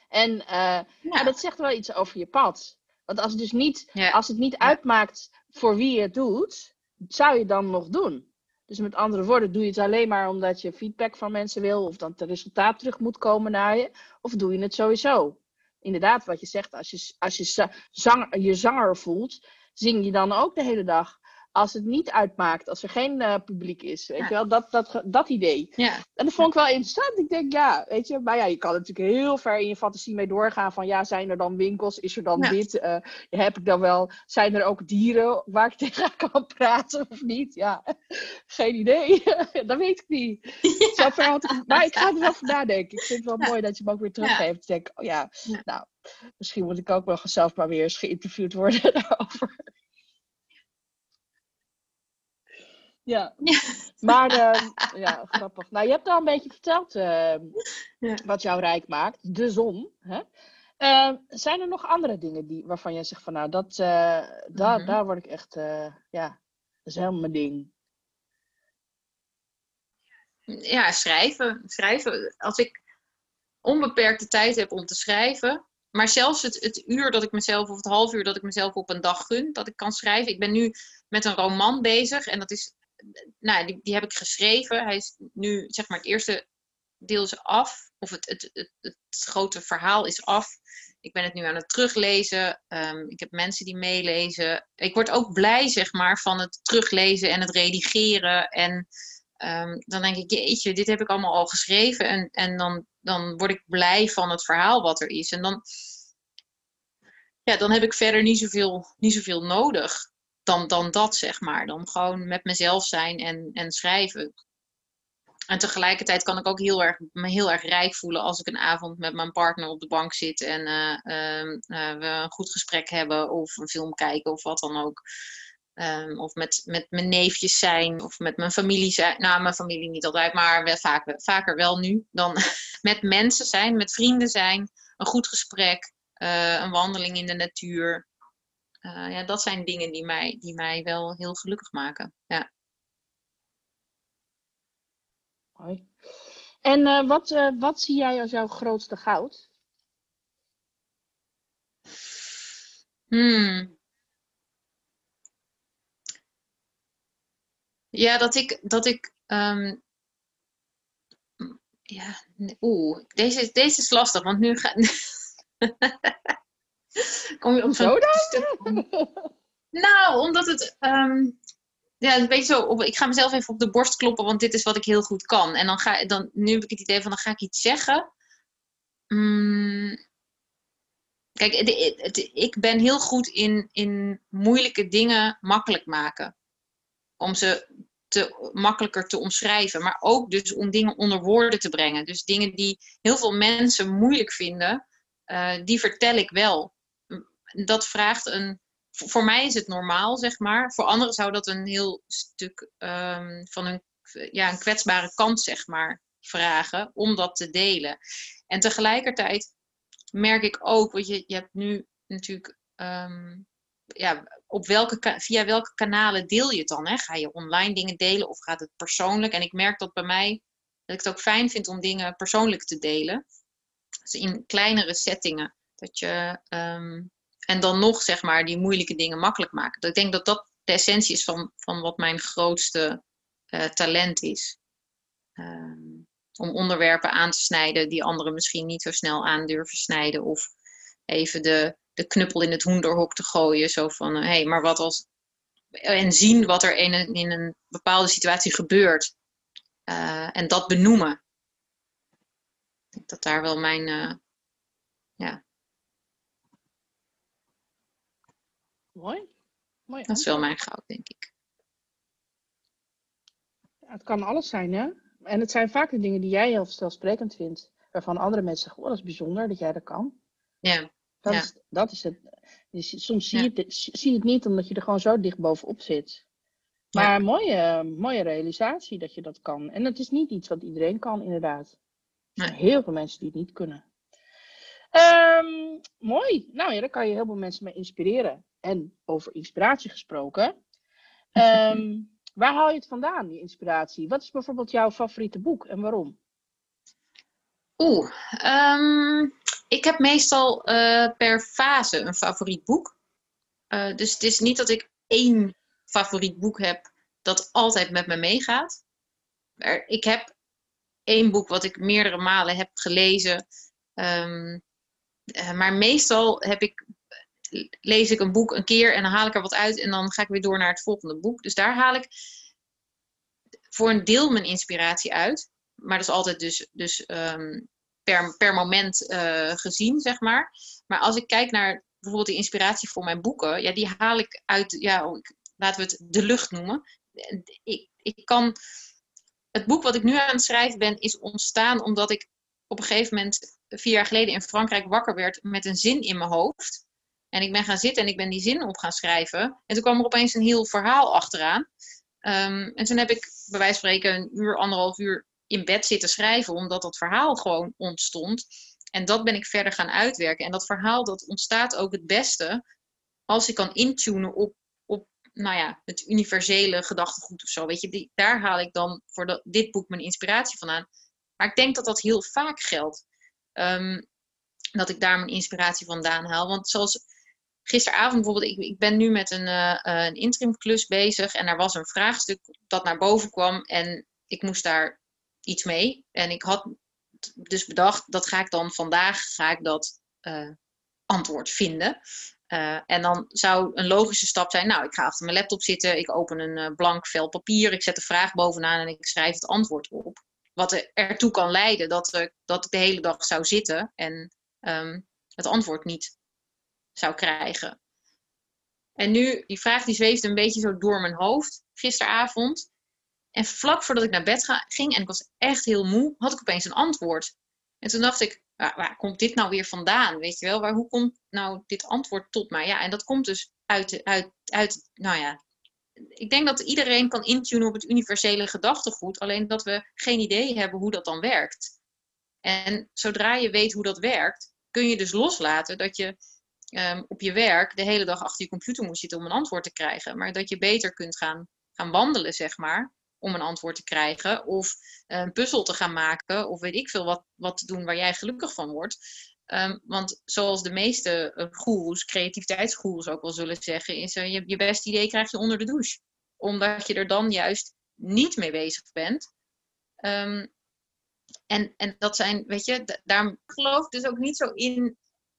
En uh, ja. dat zegt wel iets over je pad. Want als het dus niet, als het niet uitmaakt voor wie je het doet, zou je dan nog doen. Dus met andere woorden, doe je het alleen maar omdat je feedback van mensen wil, of dat het resultaat terug moet komen naar je, of doe je het sowieso? Inderdaad, wat je zegt, als je, als je zanger, je zanger voelt, zing je dan ook de hele dag als het niet uitmaakt, als er geen uh, publiek is. Weet je wel, dat, dat, dat idee. Ja. En dat vond ik wel interessant. Ik denk, ja, weet je, maar ja, je kan natuurlijk heel ver in je fantasie mee doorgaan van, ja, zijn er dan winkels? Is er dan ja. dit? Uh, heb ik dan wel, zijn er ook dieren waar ik [LAUGHS] tegen kan praten of niet? Ja, [LAUGHS] geen idee. [LAUGHS] dat weet ik niet. Ik, maar ik ga er wel van nadenken. Ik vind het wel mooi dat je me ook weer teruggeeft. Ik denk, oh ja, nou, misschien moet ik ook wel zelf maar weer eens geïnterviewd worden daarover. Ja. [LAUGHS] Maar uh, ja, grappig. Nou, je hebt al een beetje verteld uh, ja. wat jou rijk maakt. De zon. Hè? Uh, zijn er nog andere dingen die, waarvan jij zegt van nou, dat, uh, daar, mm-hmm. daar word ik echt, ja, dat is helemaal mijn ding. Ja, schrijven. Schrijven. Als ik onbeperkte tijd heb om te schrijven, maar zelfs het, het, uur dat ik mezelf, of het half uur dat ik mezelf op een dag gun, dat ik kan schrijven. Ik ben nu met een roman bezig en dat is nou, die, heb ik geschreven. Hij is nu, zeg maar, het eerste deel is af. Of het, het, het, het grote verhaal is af. Ik ben het nu aan het teruglezen. Um, ik heb mensen die meelezen. Ik word ook blij, zeg maar, van het teruglezen en het redigeren. En um, dan denk ik, jeetje, dit heb ik allemaal al geschreven. En, en dan, dan word ik blij van het verhaal wat er is. En dan, ja, dan heb ik verder niet zoveel, niet zoveel nodig dan, dan dat, zeg maar. Dan gewoon met mezelf zijn en, en schrijven. En tegelijkertijd kan ik ook heel erg, me heel erg rijk voelen als ik een avond met mijn partner op de bank zit en uh, uh, uh, we een goed gesprek hebben of een film kijken of wat dan ook. Ehm, of met, met mijn neefjes zijn, of met mijn familie zijn. Nou, mijn familie niet altijd, maar wel vaak, vaker wel nu. Dan [LAUGHS] met mensen zijn, met vrienden zijn, een goed gesprek, eh, een wandeling in de natuur. Uh, ja, dat zijn dingen die mij, die mij wel heel gelukkig maken. Ja. Mooi. En uh, wat, wat zie jij als jouw grootste goud? Hmm. Ja, dat ik, dat ik um, ja, oeh, deze, deze is lastig, want nu ga [LAUGHS] Kom je zo'n stuk. Nou, omdat het, um, ja, een beetje zo, op, ik ga mezelf even op de borst kloppen, want dit is wat ik heel goed kan. En dan ga dan, nu heb ik het idee van, dan ga ik iets zeggen. Mm, kijk, het, het, ik ben heel goed in, in moeilijke dingen makkelijk maken om ze te, makkelijker te omschrijven. Maar ook dus om dingen onder woorden te brengen. Dus dingen die heel veel mensen moeilijk vinden, uh, die vertel ik wel. Dat vraagt een. Voor mij is het normaal, zeg maar. Voor anderen zou dat een heel stuk um, van een, ja, een kwetsbare kant, zeg maar, vragen om dat te delen. En tegelijkertijd merk ik ook, want je, je hebt nu natuurlijk um, ja, op welke, via welke kanalen deel je het dan? Hè? Ga je online dingen delen of gaat het persoonlijk? En ik merk dat bij mij, dat ik het ook fijn vind om dingen persoonlijk te delen. Dus in kleinere settingen. Dat je, um, en dan nog, zeg maar, die moeilijke dingen makkelijk maken. Ik denk dat dat de essentie is van, van wat mijn grootste uh, talent is. Um, om onderwerpen aan te snijden die anderen misschien niet zo snel aan durven snijden. Of even de, de knuppel in het hoenderhok te gooien. Zo van, uh, hey, maar wat als... En zien wat er in een, in een bepaalde situatie gebeurt. Uh, en dat benoemen. Ik denk dat daar wel mijn... Ja. Mooi. Mooi. Dat is wel mijn goud, denk ik. Ja, het kan alles zijn, hè? En het zijn vaak de dingen die jij heel stelsprekend vindt. Waarvan andere mensen zeggen, oh, dat is bijzonder dat jij dat kan. Ja. Dat, ja. is, dat is het. Dus soms zie, ja. je het, zie je het niet omdat je er gewoon zo dicht bovenop zit. Maar ja. mooie, mooie realisatie dat je dat kan. En het is niet iets wat iedereen kan, inderdaad. Er zijn nee. heel veel mensen die het niet kunnen. Um, mooi. Nou ja, daar kan je heel veel mensen mee inspireren. En over inspiratie gesproken. Um, [LAUGHS] waar haal je het vandaan, die inspiratie? Wat is bijvoorbeeld jouw favoriete boek en waarom? Oeh, um, ik heb meestal uh, per fase een favoriet boek. Uh, dus het is niet dat ik één favoriet boek heb dat altijd met me meegaat. Maar ik heb één boek wat ik meerdere malen heb gelezen. Um, uh, maar meestal heb ik, lees ik een boek een keer en dan haal ik er wat uit en dan ga ik weer door naar het volgende boek. Dus daar haal ik voor een deel mijn inspiratie uit. Maar dat is altijd dus, dus um, per, per moment uh, gezien, zeg maar. Maar als ik kijk naar bijvoorbeeld de inspiratie voor mijn boeken, ja, die haal ik uit, ja, laten we het de lucht noemen. Ik, ik kan, het boek wat ik nu aan het schrijven ben, is ontstaan omdat ik op een gegeven moment vier jaar geleden in Frankrijk wakker werd met een zin in mijn hoofd. En ik ben gaan zitten en ik ben die zin op gaan schrijven. En toen kwam er opeens een heel verhaal achteraan. Um, en toen heb ik bij wijze van spreken een uur, anderhalf uur in bed zitten schrijven, omdat dat verhaal gewoon ontstond. En dat ben ik verder gaan uitwerken. En dat verhaal dat ontstaat ook het beste als ik kan intunen op, op nou ja, het universele gedachtegoed of zo. Weet je, die, daar haal ik dan voor dat, dit boek mijn inspiratie vandaan. Maar ik denk dat dat heel vaak geldt. Um, dat ik daar mijn inspiratie vandaan haal. Want zoals gisteravond bijvoorbeeld, ik, ik ben nu met een, uh, een interim klus bezig. En er was een vraagstuk dat naar boven kwam. En ik moest daar iets mee. En ik had dus bedacht, dat ga ik dan vandaag ga ik dat uh, antwoord vinden. En dan zou een logische stap zijn, nou, ik ga achter mijn laptop zitten, ik open een blank vel papier, ik zet de vraag bovenaan en ik schrijf het antwoord op. Wat er ertoe kan leiden dat, dat ik de hele dag zou zitten en um, het antwoord niet zou krijgen. En nu, die vraag die zweefde een beetje zo door mijn hoofd gisteravond. En vlak voordat ik naar bed ging en ik was echt heel moe, had ik opeens een antwoord. En toen dacht ik, waar, waar komt dit nou weer vandaan? Weet je wel, waar, hoe komt nou dit antwoord tot mij? Ja, en dat komt dus uit, uit, uit nou ja, ik denk dat iedereen kan intunen op het universele gedachtegoed, alleen dat we geen idee hebben hoe dat dan werkt. En zodra je weet hoe dat werkt, kun je dus loslaten dat je ehm, op je werk de hele dag achter je computer moet zitten om een antwoord te krijgen. Maar dat je beter kunt gaan, gaan wandelen, zeg maar, om een antwoord te krijgen. Of een puzzel te gaan maken, of weet ik veel wat, wat te doen waar jij gelukkig van wordt. Ehm, want zoals de meeste uh, goeroes, ook wel zullen zeggen, is uh, je, je beste idee krijg je onder de douche. Omdat je er dan juist niet mee bezig bent. Um, en, en dat zijn, weet je, daar geloof ik dus ook niet zo in,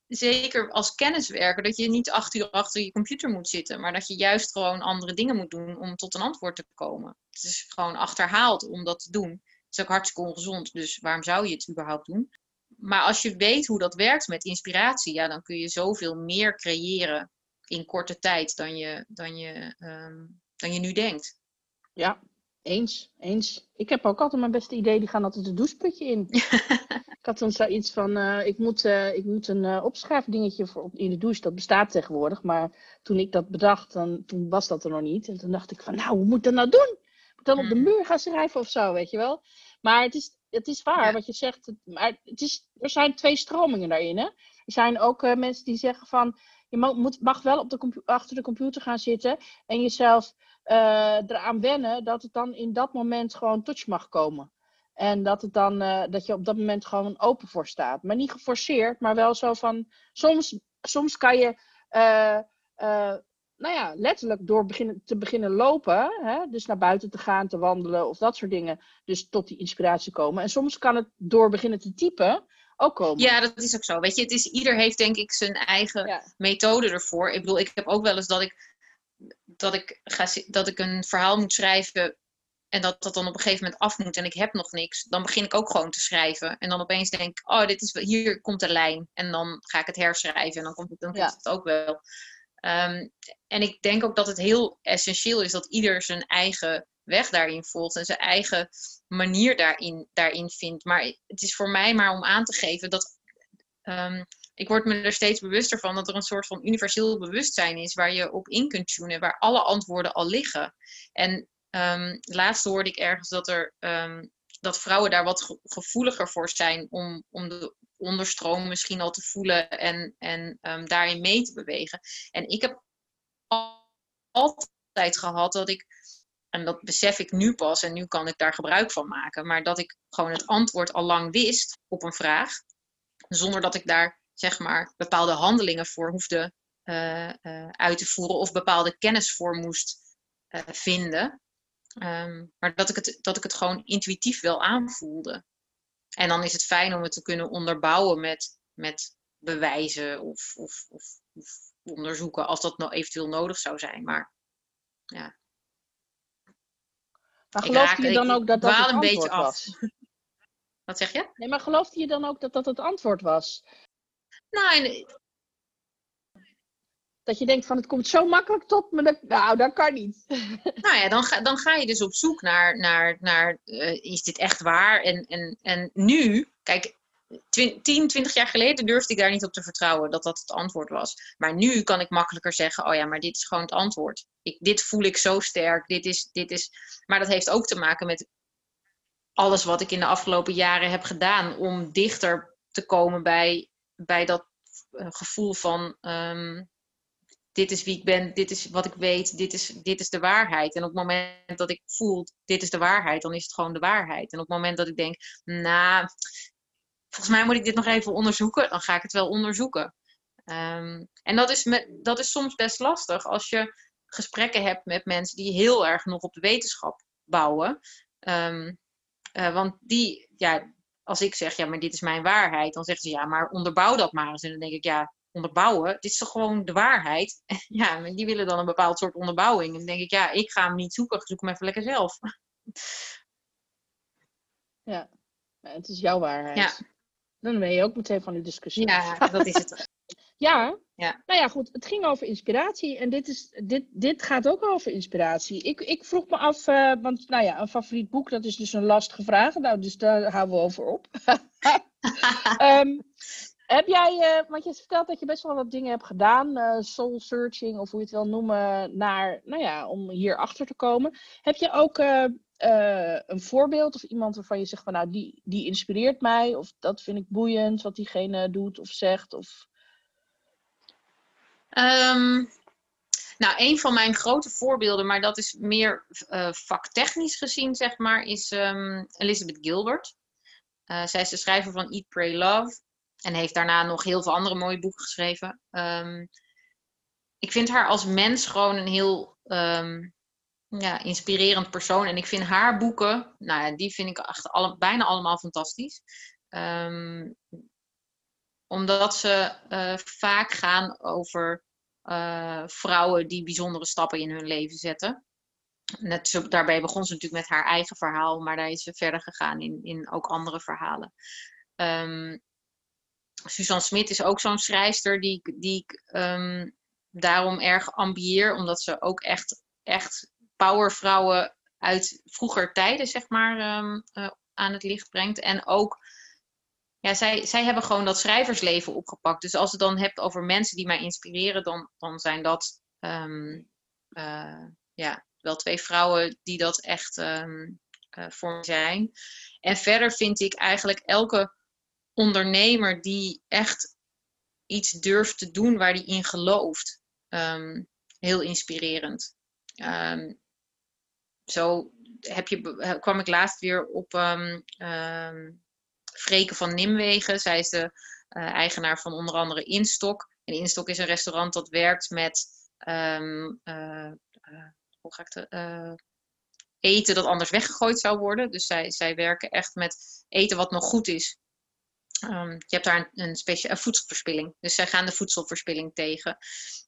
zeker als kenniswerker, dat je niet acht uur achter je computer moet zitten, maar dat je juist gewoon andere dingen moet doen om tot een antwoord te komen. Het is gewoon achterhaald om dat te doen. Het is ook hartstikke ongezond, dus waarom zou je het überhaupt doen? Maar als je weet hoe dat werkt met inspiratie, ja, dan kun je zoveel meer creëren in korte tijd dan je, dan je, um, dan je nu denkt. Ja, eens, eens. Ik heb ook altijd mijn beste idee, die gaan altijd het doucheputje in. [LAUGHS] ik had dan zoiets van, uh, ik, moet, uh, ik moet een uh, opschrijfdingetje voor in de douche, dat bestaat tegenwoordig. Maar toen ik dat bedacht, dan, toen was dat er nog niet. En toen dacht ik van, nou, hoe moet ik dat nou doen? Moet dan op de hmm. muur gaan schrijven of zo, weet je wel? Maar het is, het is waar wat je zegt. Maar het is, er zijn twee stromingen daarin. Hè? Er zijn ook mensen die zeggen van, je mag, moet, mag wel op de achter de computer gaan zitten en jezelf uh, eraan wennen dat het dan in dat moment gewoon touch mag komen. En dat, het dan, uh, dat je op dat moment gewoon open voor staat. Maar niet geforceerd, maar wel zo van. Soms, soms kan je, uh, nou ja, letterlijk door beginnen, te beginnen lopen. Hè? Dus naar buiten te gaan, te wandelen of dat soort dingen. Dus tot die inspiratie komen. En soms kan het door beginnen te typen ook komen. Ja, dat is ook zo. Weet je, het is, ieder heeft denk ik zijn eigen methode ervoor. Ik bedoel, ik heb ook wel eens dat ik dat ik, ga, dat ik een verhaal moet schrijven en dat dat dan op een gegeven moment af moet en ik heb nog niks, dan begin ik ook gewoon te schrijven. En dan opeens denk ik, oh, dit is, hier komt de lijn. En dan ga ik het herschrijven en dan komt het, dan komt het ook wel. Um, en ik denk ook dat het heel essentieel is dat ieder zijn eigen weg daarin volgt en zijn eigen manier daarin, daarin vindt. Maar het is voor mij maar om aan te geven dat um, ik word me er steeds bewuster van dat er een soort van universeel bewustzijn is waar je op in kunt tunen, waar alle antwoorden al liggen. En um, laatst hoorde ik ergens dat, er, um, dat vrouwen daar wat gevoeliger voor zijn om, om de onderstroom misschien al te voelen en, en daarin mee te bewegen. En ik heb altijd gehad dat ik, en dat besef ik nu pas en nu kan ik daar gebruik van maken, maar dat ik gewoon het antwoord al lang wist op een vraag, zonder dat ik daar zeg maar, bepaalde handelingen voor hoefde uh, uh, uit te voeren of bepaalde kennis voor moest uh, vinden. Um, maar dat ik, het, dat ik het gewoon intuïtief wel aanvoelde. En dan is het fijn om het te kunnen onderbouwen met, met bewijzen of, of, of onderzoeken als dat nou eventueel nodig zou zijn. Maar ja. Maar geloofde je dan ook dat dat het antwoord een beetje was? Af. [LAUGHS] Wat zeg je? Nee, maar geloofde je dan ook dat dat het antwoord was? Nou, dat je denkt van het komt zo makkelijk tot me. Dat, nou, dat kan niet. [LAUGHS] Nou ja, dan ga, dan ga je dus op zoek naar, naar, naar uh, is dit echt waar? En, en, en nu, kijk, 10, 20 jaar geleden durfde ik daar niet op te vertrouwen dat dat het antwoord was. Maar nu kan ik makkelijker zeggen, oh ja, maar dit is gewoon het antwoord. Ik, dit voel ik zo sterk. Dit is, dit is... Maar dat heeft ook te maken met alles wat ik in de afgelopen jaren heb gedaan om dichter te komen bij bij dat uh, gevoel van um, dit is wie ik ben, dit is wat ik weet, dit is, dit is de waarheid. En op het moment dat ik voel, dit is de waarheid, dan is het gewoon de waarheid. En op het moment dat ik denk, nou, volgens mij moet ik dit nog even onderzoeken, dan ga ik het wel onderzoeken. Um, en dat is, met, dat is soms best lastig als je gesprekken hebt met mensen die heel erg nog op de wetenschap bouwen. Um, uh, want die, ja, als ik zeg, ja, maar dit is mijn waarheid, dan zeggen ze, ja, maar onderbouw dat maar eens. En dan denk ik, ja, onderbouwen, dit is toch gewoon de waarheid? [LAUGHS] ja, die willen dan een bepaald soort onderbouwing. En dan denk ik, ja, ik ga hem niet zoeken, zoek hem even lekker zelf. ja, het is jouw waarheid. Ja. Dan ben je ook meteen van de discussie. Ja, [LAUGHS] dat is het. [LAUGHS] Ja. ja, nou ja, goed. Het ging over inspiratie. En dit, is, dit, dit gaat ook over inspiratie. Ik, ik vroeg me af, uh, want nou ja, een favoriet boek, dat is dus een lastige vraag. Nou, dus daar houden we over op. um, [LAUGHS] Heb jij, uh, want je vertelt dat je best wel wat dingen hebt gedaan, uh, soul searching of hoe je het wil noemen, naar, nou ja, om hier achter te komen. Heb je ook uh, een voorbeeld of iemand waarvan je zegt van, nou, die, die inspireert mij of dat vind ik boeiend wat diegene doet of zegt? Of... Um, nou, een van mijn grote voorbeelden, maar dat is meer vaktechnisch gezien, zeg maar, is um, Elizabeth Gilbert. zij is de schrijver van Eat, Pray, Love. En heeft daarna nog heel veel andere mooie boeken geschreven. Um, ik vind haar als mens gewoon een heel ja, inspirerend persoon. En ik vind haar boeken, nou ja, die vind ik echt alle, bijna allemaal fantastisch. Um, omdat ze uh, vaak gaan over uh, vrouwen die bijzondere stappen in hun leven zetten. Net zo, daarbij begon ze natuurlijk met haar eigen verhaal, maar daar is ze verder gegaan in, in ook andere verhalen. Um, Suzanne Smit is ook zo'n schrijfster die, die ik um, daarom erg ambieer, omdat ze ook echt, echt powervrouwen uit vroeger tijden, zeg maar, um, uh, aan het licht brengt. En ook, ja, zij, zij hebben gewoon dat schrijversleven opgepakt. Dus als je het dan hebt over mensen die mij inspireren, dan, dan zijn dat um, uh, ja, wel twee vrouwen die dat echt um, uh, voor zijn. En verder vind ik eigenlijk elke ondernemer die echt iets durft te doen waar hij in gelooft. Heel inspirerend. Zo heb je, kwam ik laatst weer op um, Freke van Nimwegen. Zij is de uh, eigenaar van onder andere Instok. En Instok is een restaurant dat werkt met uh, uh, hoe ga ik het, eten dat anders weggegooid zou worden. Dus zij, zij werken echt met eten wat nog goed is, je hebt daar een, een, een, voedselverspilling. Dus zij gaan de voedselverspilling tegen.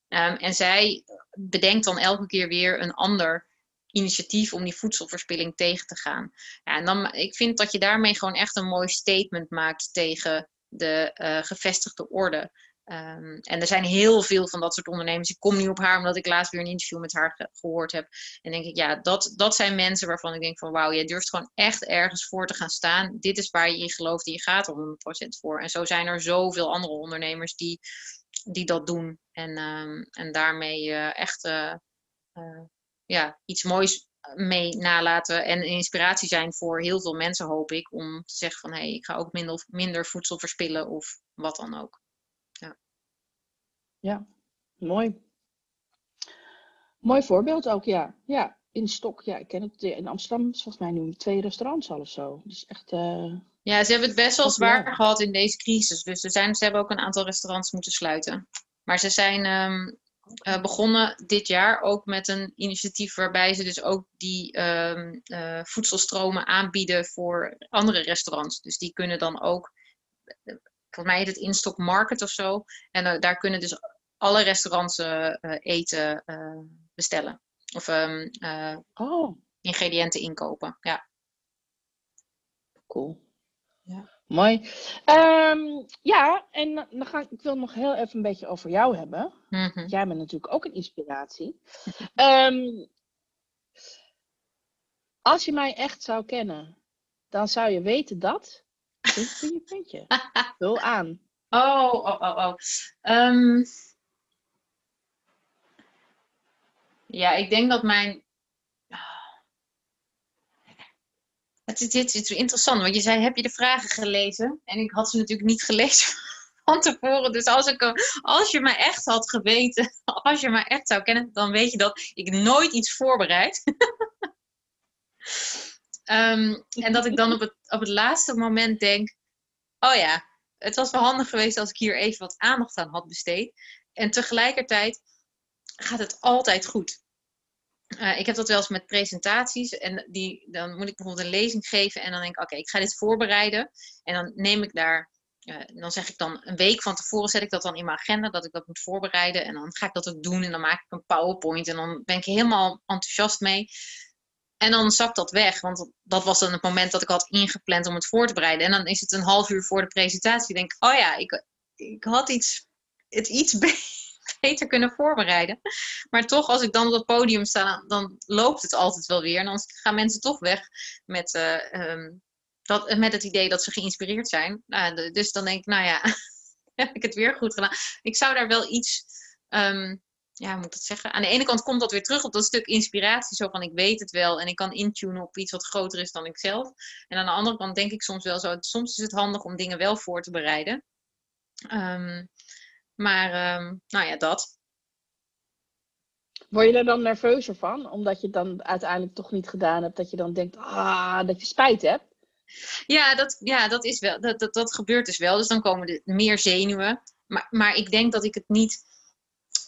En zij bedenkt dan elke keer weer een ander initiatief om die voedselverspilling tegen te gaan. Ja, en dan, ik vind dat je daarmee gewoon echt een mooi statement maakt tegen de uh, gevestigde orde. Um, en er zijn heel veel van dat soort ondernemers. Ik kom niet op haar omdat ik laatst weer een interview met haar ge gehoord heb. En denk ik, ja, dat, dat zijn mensen waarvan ik denk van wauw, jij durft gewoon echt ergens voor te gaan staan. Dit is waar je in gelooft en je gaat er 100% voor. En zo zijn er zoveel andere ondernemers die, die dat doen. En, um, en daarmee uh, echt uh, ja, iets moois mee nalaten en een inspiratie zijn voor heel veel mensen, hoop ik. Om te zeggen van hé, hey, ik ga ook minder, minder voedsel verspillen of wat dan ook. Ja, mooi. Mooi voorbeeld ook, ja. Ja, in Stok, ja, ik ken het. In Amsterdam is volgens mij nu twee restaurants al of zo. Dus echt... Uh, ja, ze hebben het best wel zwaar gehad in deze crisis. Dus ze, zijn, ze hebben ook een aantal restaurants moeten sluiten. Maar ze zijn um, uh, begonnen dit jaar ook met een initiatief waarbij ze dus ook die um, uh, voedselstromen aanbieden voor andere restaurants. Dus die kunnen dan ook volgens mij heet het Instock Market of zo. En uh, daar kunnen dus alle restaurants uh, eten uh, bestellen. Of um, oh. ingrediënten inkopen. Ja. Cool. Ja. Mooi. Um, ja, en dan ga ik, ik wil nog heel even een beetje over jou hebben. Mm -hmm. Jij bent natuurlijk ook een inspiratie. um, [LAUGHS] als je mij echt zou kennen, dan zou je weten dat. Puntje, je puntje. [LAUGHS] Vul aan. Oh, oh, oh, oh. Um, Ja, ik denk dat mijn. Het is, dit is interessant, want je zei: heb je de vragen gelezen? En ik had ze natuurlijk niet gelezen [LAUGHS] van tevoren. Dus als, ik, als je me echt had geweten, [LAUGHS] als je me echt zou kennen, dan weet je dat ik nooit iets voorbereid. um, [LAUGHS] en dat ik dan op het, op het laatste moment denk: oh ja, het was wel handig geweest als ik hier even wat aandacht aan had besteed. En tegelijkertijd gaat het altijd goed. Uh, ik heb dat wel eens met presentaties. En die, dan moet ik bijvoorbeeld een lezing geven. En dan denk ik, oké, ik ga dit voorbereiden. En dan neem ik daar, uh, dan zeg ik dan een week van tevoren, zet ik dat dan in mijn agenda, dat ik dat moet voorbereiden. En dan ga ik dat ook doen. En dan maak ik een PowerPoint. En dan ben ik helemaal enthousiast mee. En dan zakt dat weg, want dat was dan het moment dat ik had ingepland om het voor te bereiden. En dan is het een half uur voor de presentatie. denk ik, oh ja, ik, ik had iets, het iets [LAUGHS] beter [LAUGHS] kunnen voorbereiden. Maar toch, als ik dan op het podium sta, dan loopt het altijd wel weer. En dan gaan mensen toch weg met, uh, um, dat, met het idee dat ze geïnspireerd zijn. Uh, dus dan denk ik, nou ja, [LAUGHS] heb ik het weer goed gedaan. Ik zou daar wel iets, um, ja, hoe moet ik dat zeggen? Aan de ene kant komt dat weer terug op dat stuk inspiratie, zo van ik weet het wel en ik kan intunen op iets wat groter is dan ik zelf. En aan de andere kant denk ik soms wel zo, soms is het handig om dingen wel voor te bereiden. Um, maar, um, nou ja, dat. Word je er dan nerveuzer van? Omdat je het dan uiteindelijk toch niet gedaan hebt. Dat je dan denkt, ah, dat je spijt hebt? Ja, dat, ja, dat is wel. Dat, dat, dat gebeurt dus wel. Dus dan komen er meer zenuwen. Maar, maar ik denk dat ik het niet.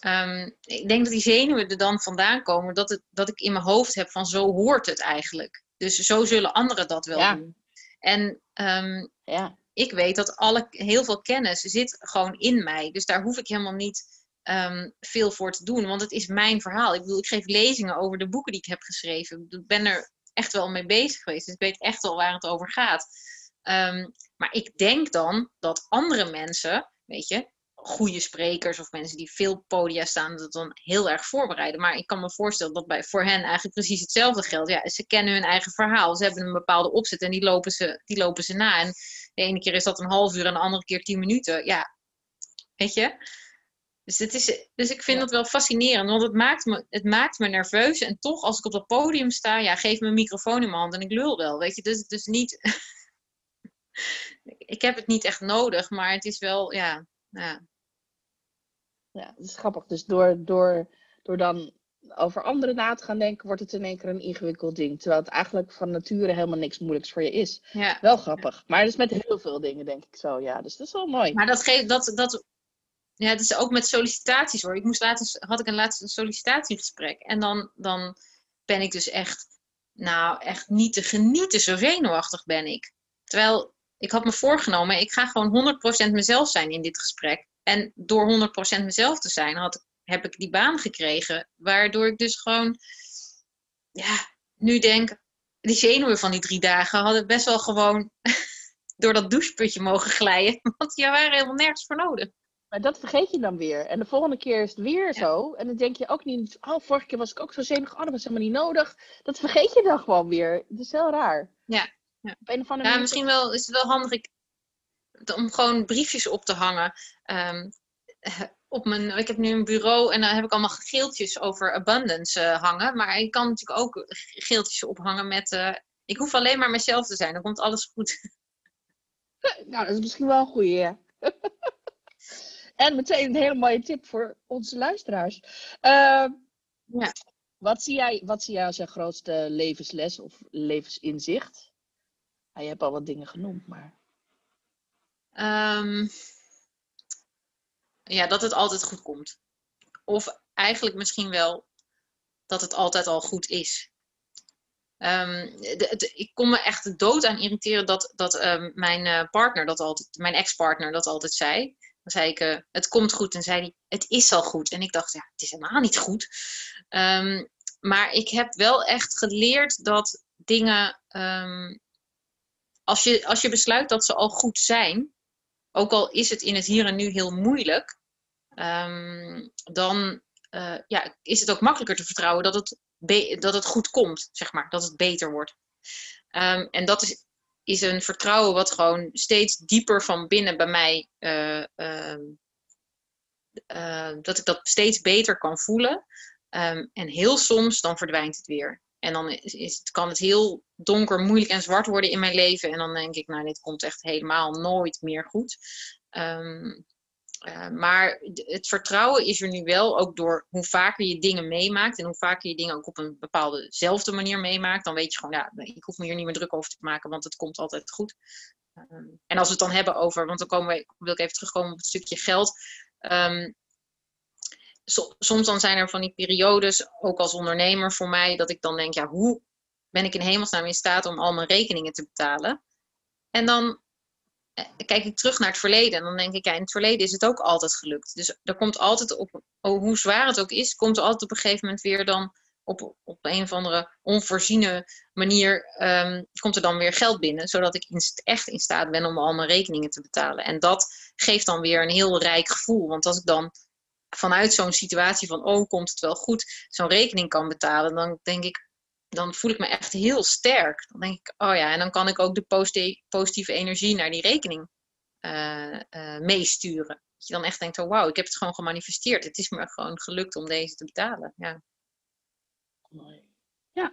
Um, ik denk dat die zenuwen er dan vandaan komen. Dat, het, dat ik in mijn hoofd heb van zo hoort het eigenlijk. Dus zo zullen anderen dat wel doen. En um, ja. Ik weet dat alle, heel veel kennis zit gewoon in mij. Dus daar hoef ik helemaal niet um, veel voor te doen. Want het is mijn verhaal. Ik bedoel, ik geef lezingen over de boeken die ik heb geschreven. Ik ben er echt wel mee bezig geweest. Dus ik weet echt wel waar het over gaat. Um, maar ik denk dan dat andere mensen, weet je, goede sprekers of mensen die veel podia staan, dat dan heel erg voorbereiden. Maar ik kan me voorstellen dat bij, voor hen eigenlijk precies hetzelfde geldt. Ja, ze kennen hun eigen verhaal. Ze hebben een bepaalde opzet en die lopen ze, die lopen ze na. En de ene keer is dat een half uur en de andere keer tien minuten. Ja, weet je. Dus, het is, dus ik vind ja. dat wel fascinerend, want het maakt, me, het maakt me nerveus. En toch, als ik op dat podium sta, ja, geef me een microfoon in mijn hand en ik lul wel. Weet je, dus, dus niet. [LAUGHS] ik heb het niet echt nodig, maar het is wel, ja. Ja, ja het is grappig. Dus door, door, door dan over anderen na te gaan denken, wordt het in één keer een ingewikkeld ding. Terwijl het eigenlijk van nature helemaal niks moeilijks voor je is. Ja. Wel grappig. Maar het is met heel veel dingen, denk ik zo. Ja, dus dat is wel mooi. Maar dat geeft dat. dat ja, het is ook met sollicitaties hoor. Ik moest laatst, had ik een laatste sollicitatiegesprek. En dan, dan ben ik dus echt, nou echt niet te genieten. Zo zenuwachtig ben ik. Terwijl ik had me voorgenomen, ik ga gewoon 100% mezelf zijn in dit gesprek. En door 100% mezelf te zijn, had, heb ik die baan gekregen. Waardoor ik dus gewoon, ja, nu denk, die zenuwen van die drie dagen hadden best wel gewoon [LAUGHS] door dat doucheputje mogen glijden. [LAUGHS] Want die waren helemaal nergens voor nodig. Maar dat vergeet je dan weer. En de volgende keer is het weer zo. En dan denk je ook niet, oh, vorige keer was ik ook zo zenuwachtig. Oh, dat was helemaal niet nodig. Dat vergeet je dan gewoon weer. Het is heel raar. Ja. Ja, Op een of andere ja misschien wel, is het wel handig ik, om gewoon briefjes op te hangen. Um, op mijn, ik heb nu een bureau en dan heb ik allemaal geeltjes over abundance uh, hangen. Maar ik kan natuurlijk ook geeltjes ophangen met... Uh, ik hoef alleen maar mezelf te zijn, dan komt alles goed. [LAUGHS] Nou, dat is misschien wel een goede, ja. [LAUGHS] En meteen een hele mooie tip voor onze luisteraars. Uh, ja. wat, zie jij, wat zie jij als je grootste levensles of levensinzicht? Nou, je hebt al wat dingen genoemd, maar. Um, ja, dat het altijd goed komt. Of eigenlijk misschien wel dat het altijd al goed is. Um, de, ik kon me echt dood aan irriteren dat, dat um, mijn uh, partner dat altijd, mijn ex-partner dat altijd zei. Dan zei ik, uh, het komt goed. En zei hij, het is al goed. En ik dacht, ja, het is helemaal niet goed. Um, maar ik heb wel echt geleerd dat dingen, als, je, als je besluit dat ze al goed zijn, ook al is het in het hier en nu heel moeilijk, um, dan uh, ja, is het ook makkelijker te vertrouwen dat het, dat het goed komt, zeg maar, dat het beter wordt. Um, en dat is is een vertrouwen wat gewoon steeds dieper van binnen bij mij, uh, uh, uh, dat ik dat steeds beter kan voelen. En heel soms dan verdwijnt het weer. En dan is, kan het heel donker, moeilijk en zwart worden in mijn leven. En dan denk ik, nou, dit komt echt helemaal nooit meer goed. Um, uh, maar het vertrouwen is er nu wel, ook door hoe vaker je dingen meemaakt en hoe vaker je dingen ook op een bepaaldezelfde manier meemaakt, dan weet je gewoon, ja, ik hoef me hier niet meer druk over te maken, want het komt altijd goed. Um, en als we het dan hebben over, want dan komen we, wil ik even terugkomen op het stukje geld. So, soms dan zijn er van die periodes, ook als ondernemer voor mij, dat ik dan denk, ja, hoe ben ik in hemelsnaam in staat om al mijn rekeningen te betalen? En dan kijk ik terug naar het verleden en dan denk ik, ja, in het verleden is het ook altijd gelukt. Dus er komt altijd op, oh, hoe zwaar het ook is, komt er altijd op een gegeven moment weer dan op, op een of andere onvoorziene manier, um, komt er dan weer geld binnen, zodat ik echt in staat ben om al mijn rekeningen te betalen. En dat geeft dan weer een heel rijk gevoel, want als ik dan vanuit zo'n situatie van, oh, komt het wel goed, zo'n rekening kan betalen, dan denk ik, dan voel ik me echt heel sterk. Dan denk ik, oh ja, en dan kan ik ook de positieve energie naar die rekening meesturen. Dat je dan echt denkt, oh wauw, ik heb het gewoon gemanifesteerd. Het is me gewoon gelukt om deze te betalen. Ja. Ja,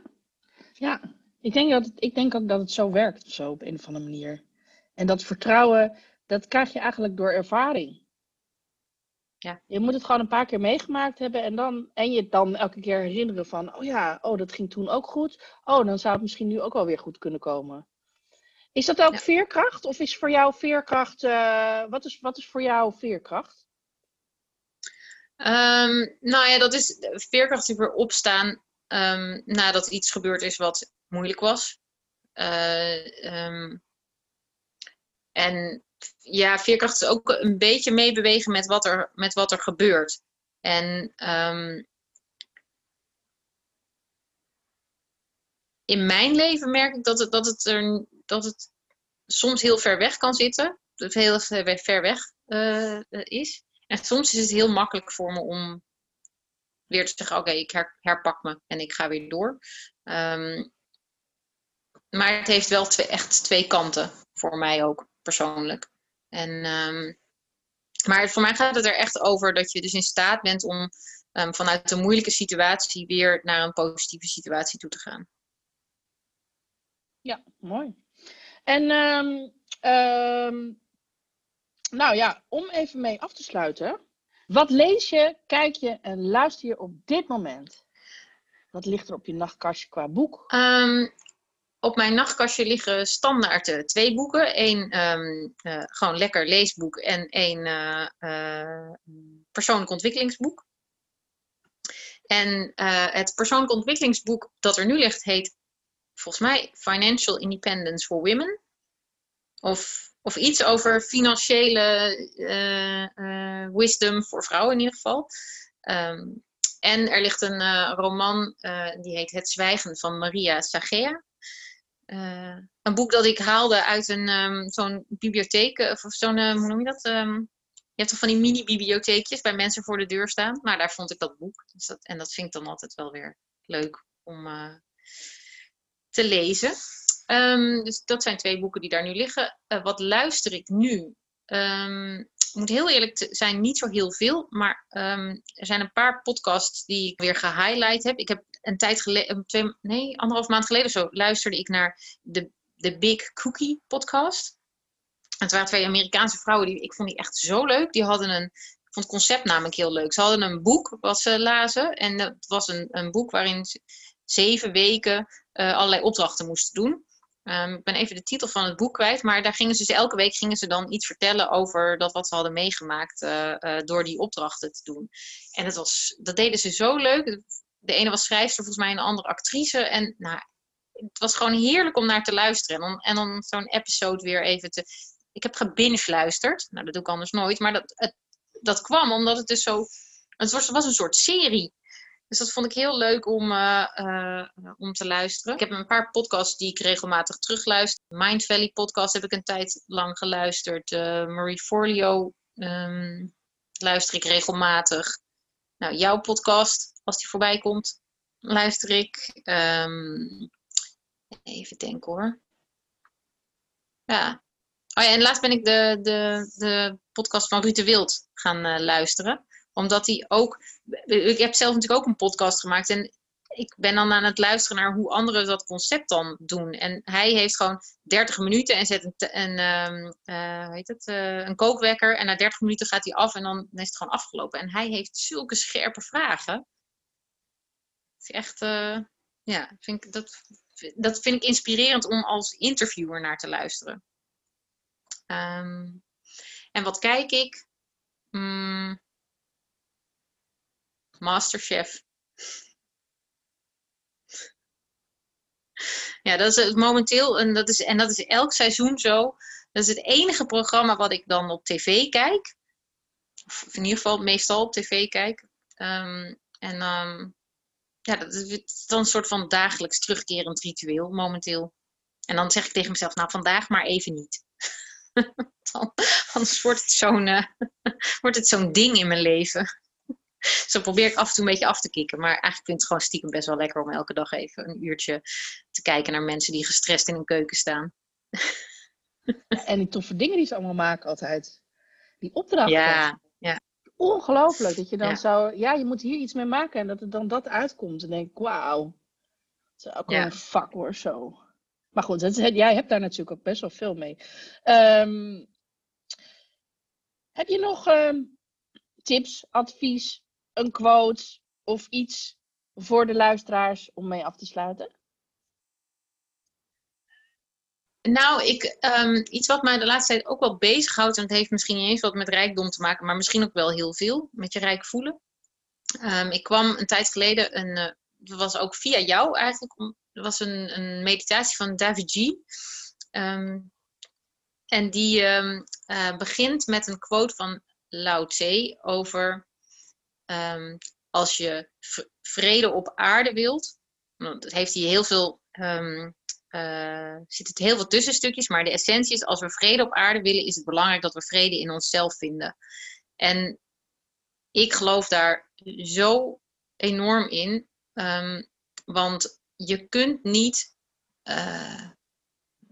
ja. Ik, denk dat het, ik denk ook dat het zo werkt, zo op een of andere manier. En dat vertrouwen, dat krijg je eigenlijk door ervaring. Ja. Je moet het gewoon een paar keer meegemaakt hebben en, dan, en je dan elke keer herinneren van, oh ja, oh, dat ging toen ook goed. Oh, dan zou het misschien nu ook wel weer goed kunnen komen. Is dat ook veerkracht? Of is voor jou veerkracht, uh, wat, is, wat is voor jou veerkracht? Um, nou ja, dat is veerkracht die weer opstaan um, nadat iets gebeurd is wat moeilijk was. Uh, um, en ja, veerkracht is ook een beetje meebewegen met wat er, met wat er gebeurt. En um, in mijn leven merk ik dat het, dat, het er, dat het soms heel ver weg kan zitten. Dat het heel ver weg uh, is. En soms is het heel makkelijk voor me om weer te zeggen: Oké, ik her, herpak me en ik ga weer door. Um, maar het heeft wel twee, echt twee kanten voor mij ook persoonlijk. En, um, maar voor mij gaat het er echt over dat je dus in staat bent om um, vanuit een moeilijke situatie weer naar een positieve situatie toe te gaan. Ja, mooi. En um, nou ja, om even mee af te sluiten. Wat lees je, kijk je en luister je op dit moment? Wat ligt er op je nachtkastje qua boek? Um, op mijn nachtkastje liggen standaard uh, twee boeken. Eén um, uh, gewoon lekker leesboek en één uh, persoonlijk ontwikkelingsboek. En het persoonlijk ontwikkelingsboek dat er nu ligt heet volgens mij Financial Independence for Women. Of, of iets over financiële wisdom voor vrouwen in ieder geval. Um, en er ligt een roman die heet Het Zwijgen van Maria Sagea. Uh, een boek dat ik haalde uit een um, zo'n bibliotheek, of zo'n, uh, hoe noem je dat? Um, je hebt toch van die mini-bibliotheekjes bij mensen voor de deur staan. Nou, daar vond ik dat boek. Dus dat, en dat vind ik dan altijd wel weer leuk om te lezen. Um, dus dat zijn twee boeken die daar nu liggen. wat luister ik nu? ik moet heel eerlijk zijn, niet zo heel veel. Maar er zijn een paar podcasts die ik weer gehighlight heb. Ik heb een tijd geleden, twee, nee, anderhalf maand geleden zo, luisterde ik naar de, de Big Cookie podcast. Het waren twee Amerikaanse vrouwen, die, ik vond die echt zo leuk. Die hadden een, ik vond het concept namelijk heel leuk. Ze hadden een boek wat ze lazen. En dat was een, een boek waarin ze zeven weken uh, allerlei opdrachten moesten doen. Um, ik ben even de titel van het boek kwijt, maar daar gingen ze elke week gingen ze dan iets vertellen over dat wat ze hadden meegemaakt uh, uh, door die opdrachten te doen. En dat, was, dat deden ze zo leuk de ene was schrijfster, volgens mij een andere actrice. En nou, het was gewoon heerlijk om naar te luisteren. En dan, en zo'n episode weer even te... Ik heb gebinge-luisterd. Nou, dat doe ik anders nooit. Maar dat, het, dat kwam omdat het dus zo... Het was, een soort serie. Dus dat vond ik heel leuk om, uh, uh, om te luisteren. Ik heb een paar podcasts die ik regelmatig terugluister. Mind Valley podcast heb ik een tijd lang geluisterd. Uh, Marie Forleo um, luister ik regelmatig. Nou, jouw podcast als die voorbij komt, luister ik. Um, even denken hoor. Ja. Oh ja, en laatst ben ik de, de, de podcast van Ruud de Wild gaan uh, luisteren. Omdat hij ook. Ik heb zelf natuurlijk ook een podcast gemaakt. En ik ben dan aan het luisteren naar hoe anderen dat concept dan doen. En hij heeft gewoon 30 minuten en zet een, een, um, uh, heet het, uh, een kookwekker. En na 30 minuten gaat hij af en dan is het gewoon afgelopen. En hij heeft zulke scherpe vragen echt, uh, ja, vind ik, dat, dat vind ik inspirerend om als interviewer naar te luisteren. Um, en wat kijk ik? Mm, Masterchef. Ja, dat is het momenteel, en dat is, en dat is elk seizoen zo. Dat is het enige programma wat ik dan op tv kijk. Of in ieder geval meestal op tv kijk. Um, en um, ja, dat is dan een soort van dagelijks terugkerend ritueel momenteel. En dan zeg ik tegen mezelf, nou vandaag maar even niet. [LAUGHS] dan, anders wordt het zo'n uh, [LAUGHS] wordt het zo'n ding in mijn leven. Zo probeer ik af en toe een beetje af te kicken. Maar eigenlijk vind ik het gewoon stiekem best wel lekker om elke dag even een uurtje te kijken naar mensen die gestrest in een keuken staan. [LAUGHS] en die toffe dingen die ze allemaal maken altijd. Die opdrachten. Ja. Ongelooflijk dat je dan Ja. zou, ja, je moet hier iets mee maken en dat er dan dat uitkomt. En denk ik, wauw. Het is ook wel Ja. een vak hoor, zo. Maar goed, dat is, jij hebt daar natuurlijk ook best wel veel mee. Ehm, heb je nog ehm, tips, advies, een quote of iets voor de luisteraars om mee af te sluiten? Nou, ik, ehm, iets wat mij de laatste tijd ook wel bezighoudt, en het heeft misschien niet eens wat met rijkdom te maken, maar misschien ook wel heel veel met je rijk voelen. Ehm, ik kwam een tijd geleden, een, dat was ook via jou eigenlijk, er was een, een meditatie van David G. Ehm, en die eh, begint met een quote van Lao Tse over als je vrede op aarde wilt. Het heeft hier heel veel eh zit het heel veel tussenstukjes, maar de essentie is: als we vrede op aarde willen, is het belangrijk dat we vrede in onszelf vinden. En ik geloof daar zo enorm in, ehm, want je kunt niet eh,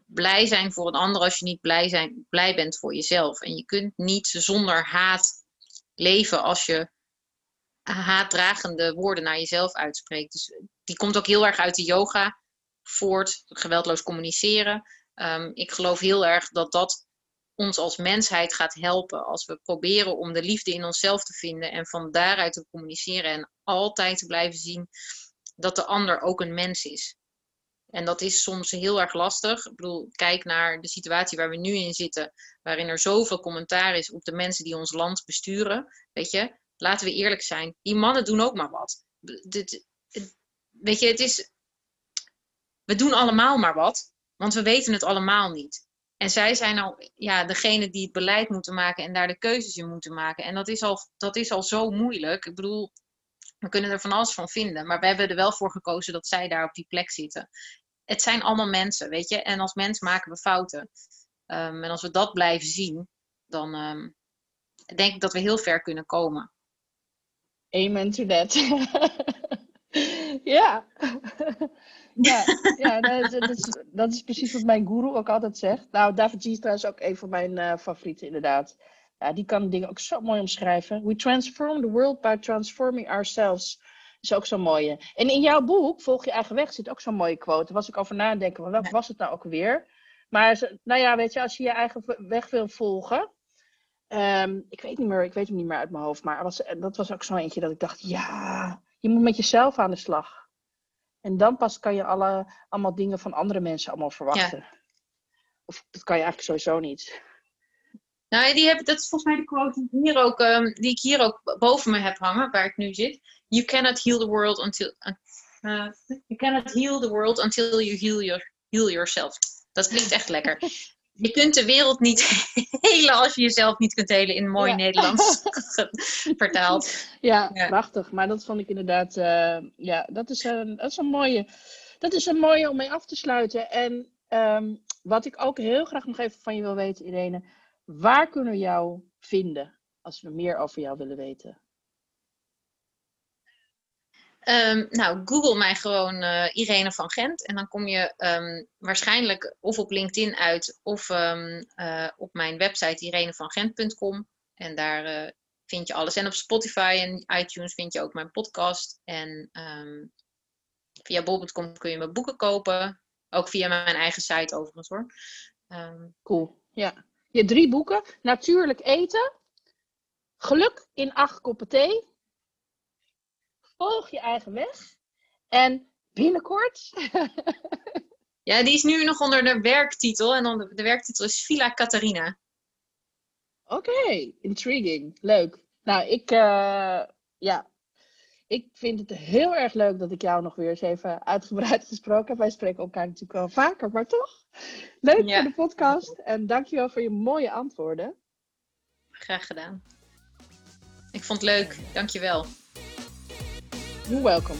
blij zijn voor een ander als je niet blij, zijn, blij bent voor jezelf. En je kunt niet zonder haat leven als je haatdragende woorden naar jezelf uitspreekt. Dus die komt ook heel erg uit de yoga voort, geweldloos communiceren. Ehm, ik geloof heel erg dat dat ons als mensheid gaat helpen als we proberen om de liefde in onszelf te vinden en van daaruit te communiceren en altijd te blijven zien dat de ander ook een mens is. En dat is soms heel erg lastig. Ik bedoel, kijk naar de situatie waar we nu in zitten, waarin er zoveel commentaar is op de mensen die ons land besturen. Weet je, laten we eerlijk zijn, die mannen doen ook maar wat. Weet je, het is. We doen allemaal maar wat, want we weten het allemaal niet. En zij zijn al ja, degene die het beleid moeten maken en daar de keuzes in moeten maken. En dat is al, dat is al zo moeilijk. Ik bedoel, we kunnen er van alles van vinden, maar we hebben er wel voor gekozen dat zij daar op die plek zitten. Het zijn allemaal mensen, weet je, en als mens maken we fouten. Ehm, en als we dat blijven zien, dan ehm, denk ik dat we heel ver kunnen komen. Amen to that. [LAUGHS] ja. [LAUGHS] ja, ja dat, is, dat, is, dat is precies wat mijn guru ook altijd zegt. Nou, David G is trouwens ook een van mijn eh, favorieten, inderdaad. Ja, die kan dingen ook zo mooi omschrijven. We transform the world by transforming ourselves. Is ook zo'n mooie. En in jouw boek, Volg je eigen weg, zit ook zo'n mooie quote. Daar was ik over nadenken, welke was het nou ook weer? Maar nou ja, weet je, als je je eigen weg wil volgen. ehm, ik weet niet meer, ik weet hem niet meer uit mijn hoofd. Maar was, dat was ook zo eentje dat ik dacht, ja, je moet met jezelf aan de slag. En dan pas kan je alle, allemaal dingen van andere mensen allemaal verwachten. Of dat kan je eigenlijk sowieso niet. Nou, die heb, dat is volgens mij de quote die, hier ook, ehm, die ik hier ook boven me heb hangen, waar ik nu zit. You cannot heal the world until. uh, you cannot heal the world until you heal, your, heal yourself. Dat klinkt echt lekker. Je kunt de wereld niet [LAUGHS] helen als je jezelf niet kunt helen in mooi Ja. Nederlands [LAUGHS] vertaald. Ja, Ja. prachtig. Maar dat vond ik inderdaad, eh, ja, dat is, een, dat, is een mooie, dat is een mooie om mee af te sluiten. En ehm, wat ik ook heel graag nog even van je wil weten, Irene. Waar kunnen we jou vinden als we meer over jou willen weten? Ehm, nou, google mij gewoon eh, Irene van Gent. En dan kom je ehm, waarschijnlijk of op LinkedIn uit of ehm, eh, op mijn website irenevangent.com. En daar eh, vind je alles. En op Spotify en iTunes vind je ook mijn podcast. En ehm, via bol.com kun je mijn boeken kopen. Ook via mijn eigen site overigens hoor. Ehm, Cool, ja. Je hebt drie boeken. Natuurlijk eten. Geluk in acht koppen thee. Volg je eigen weg. En binnenkort. [LAUGHS] ja, die is nu nog onder de werktitel. En dan de, werktitel is Villa Catharina. Oké, intriguing. Leuk. Nou, ik, eh, ja, ik vind het heel erg leuk dat ik jou nog weer eens even uitgebreid [LAUGHS] gesproken heb. Wij spreken elkaar natuurlijk wel vaker, maar toch. Leuk Ja. voor de podcast. En dankjewel voor je mooie antwoorden. Graag gedaan. Ik vond het leuk. Dankjewel. You're welcome.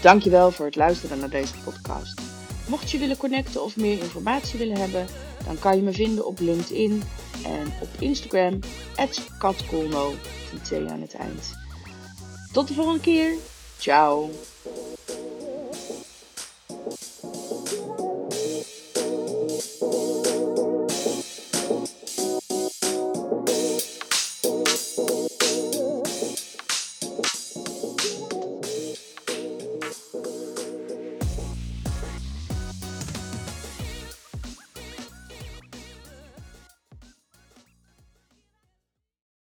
Dankjewel voor het luisteren naar deze podcast. Mocht je willen connecten of meer informatie willen hebben, dan kan je me vinden op LinkedIn en op Instagram, katkolno. Tot de volgende keer. Ciao.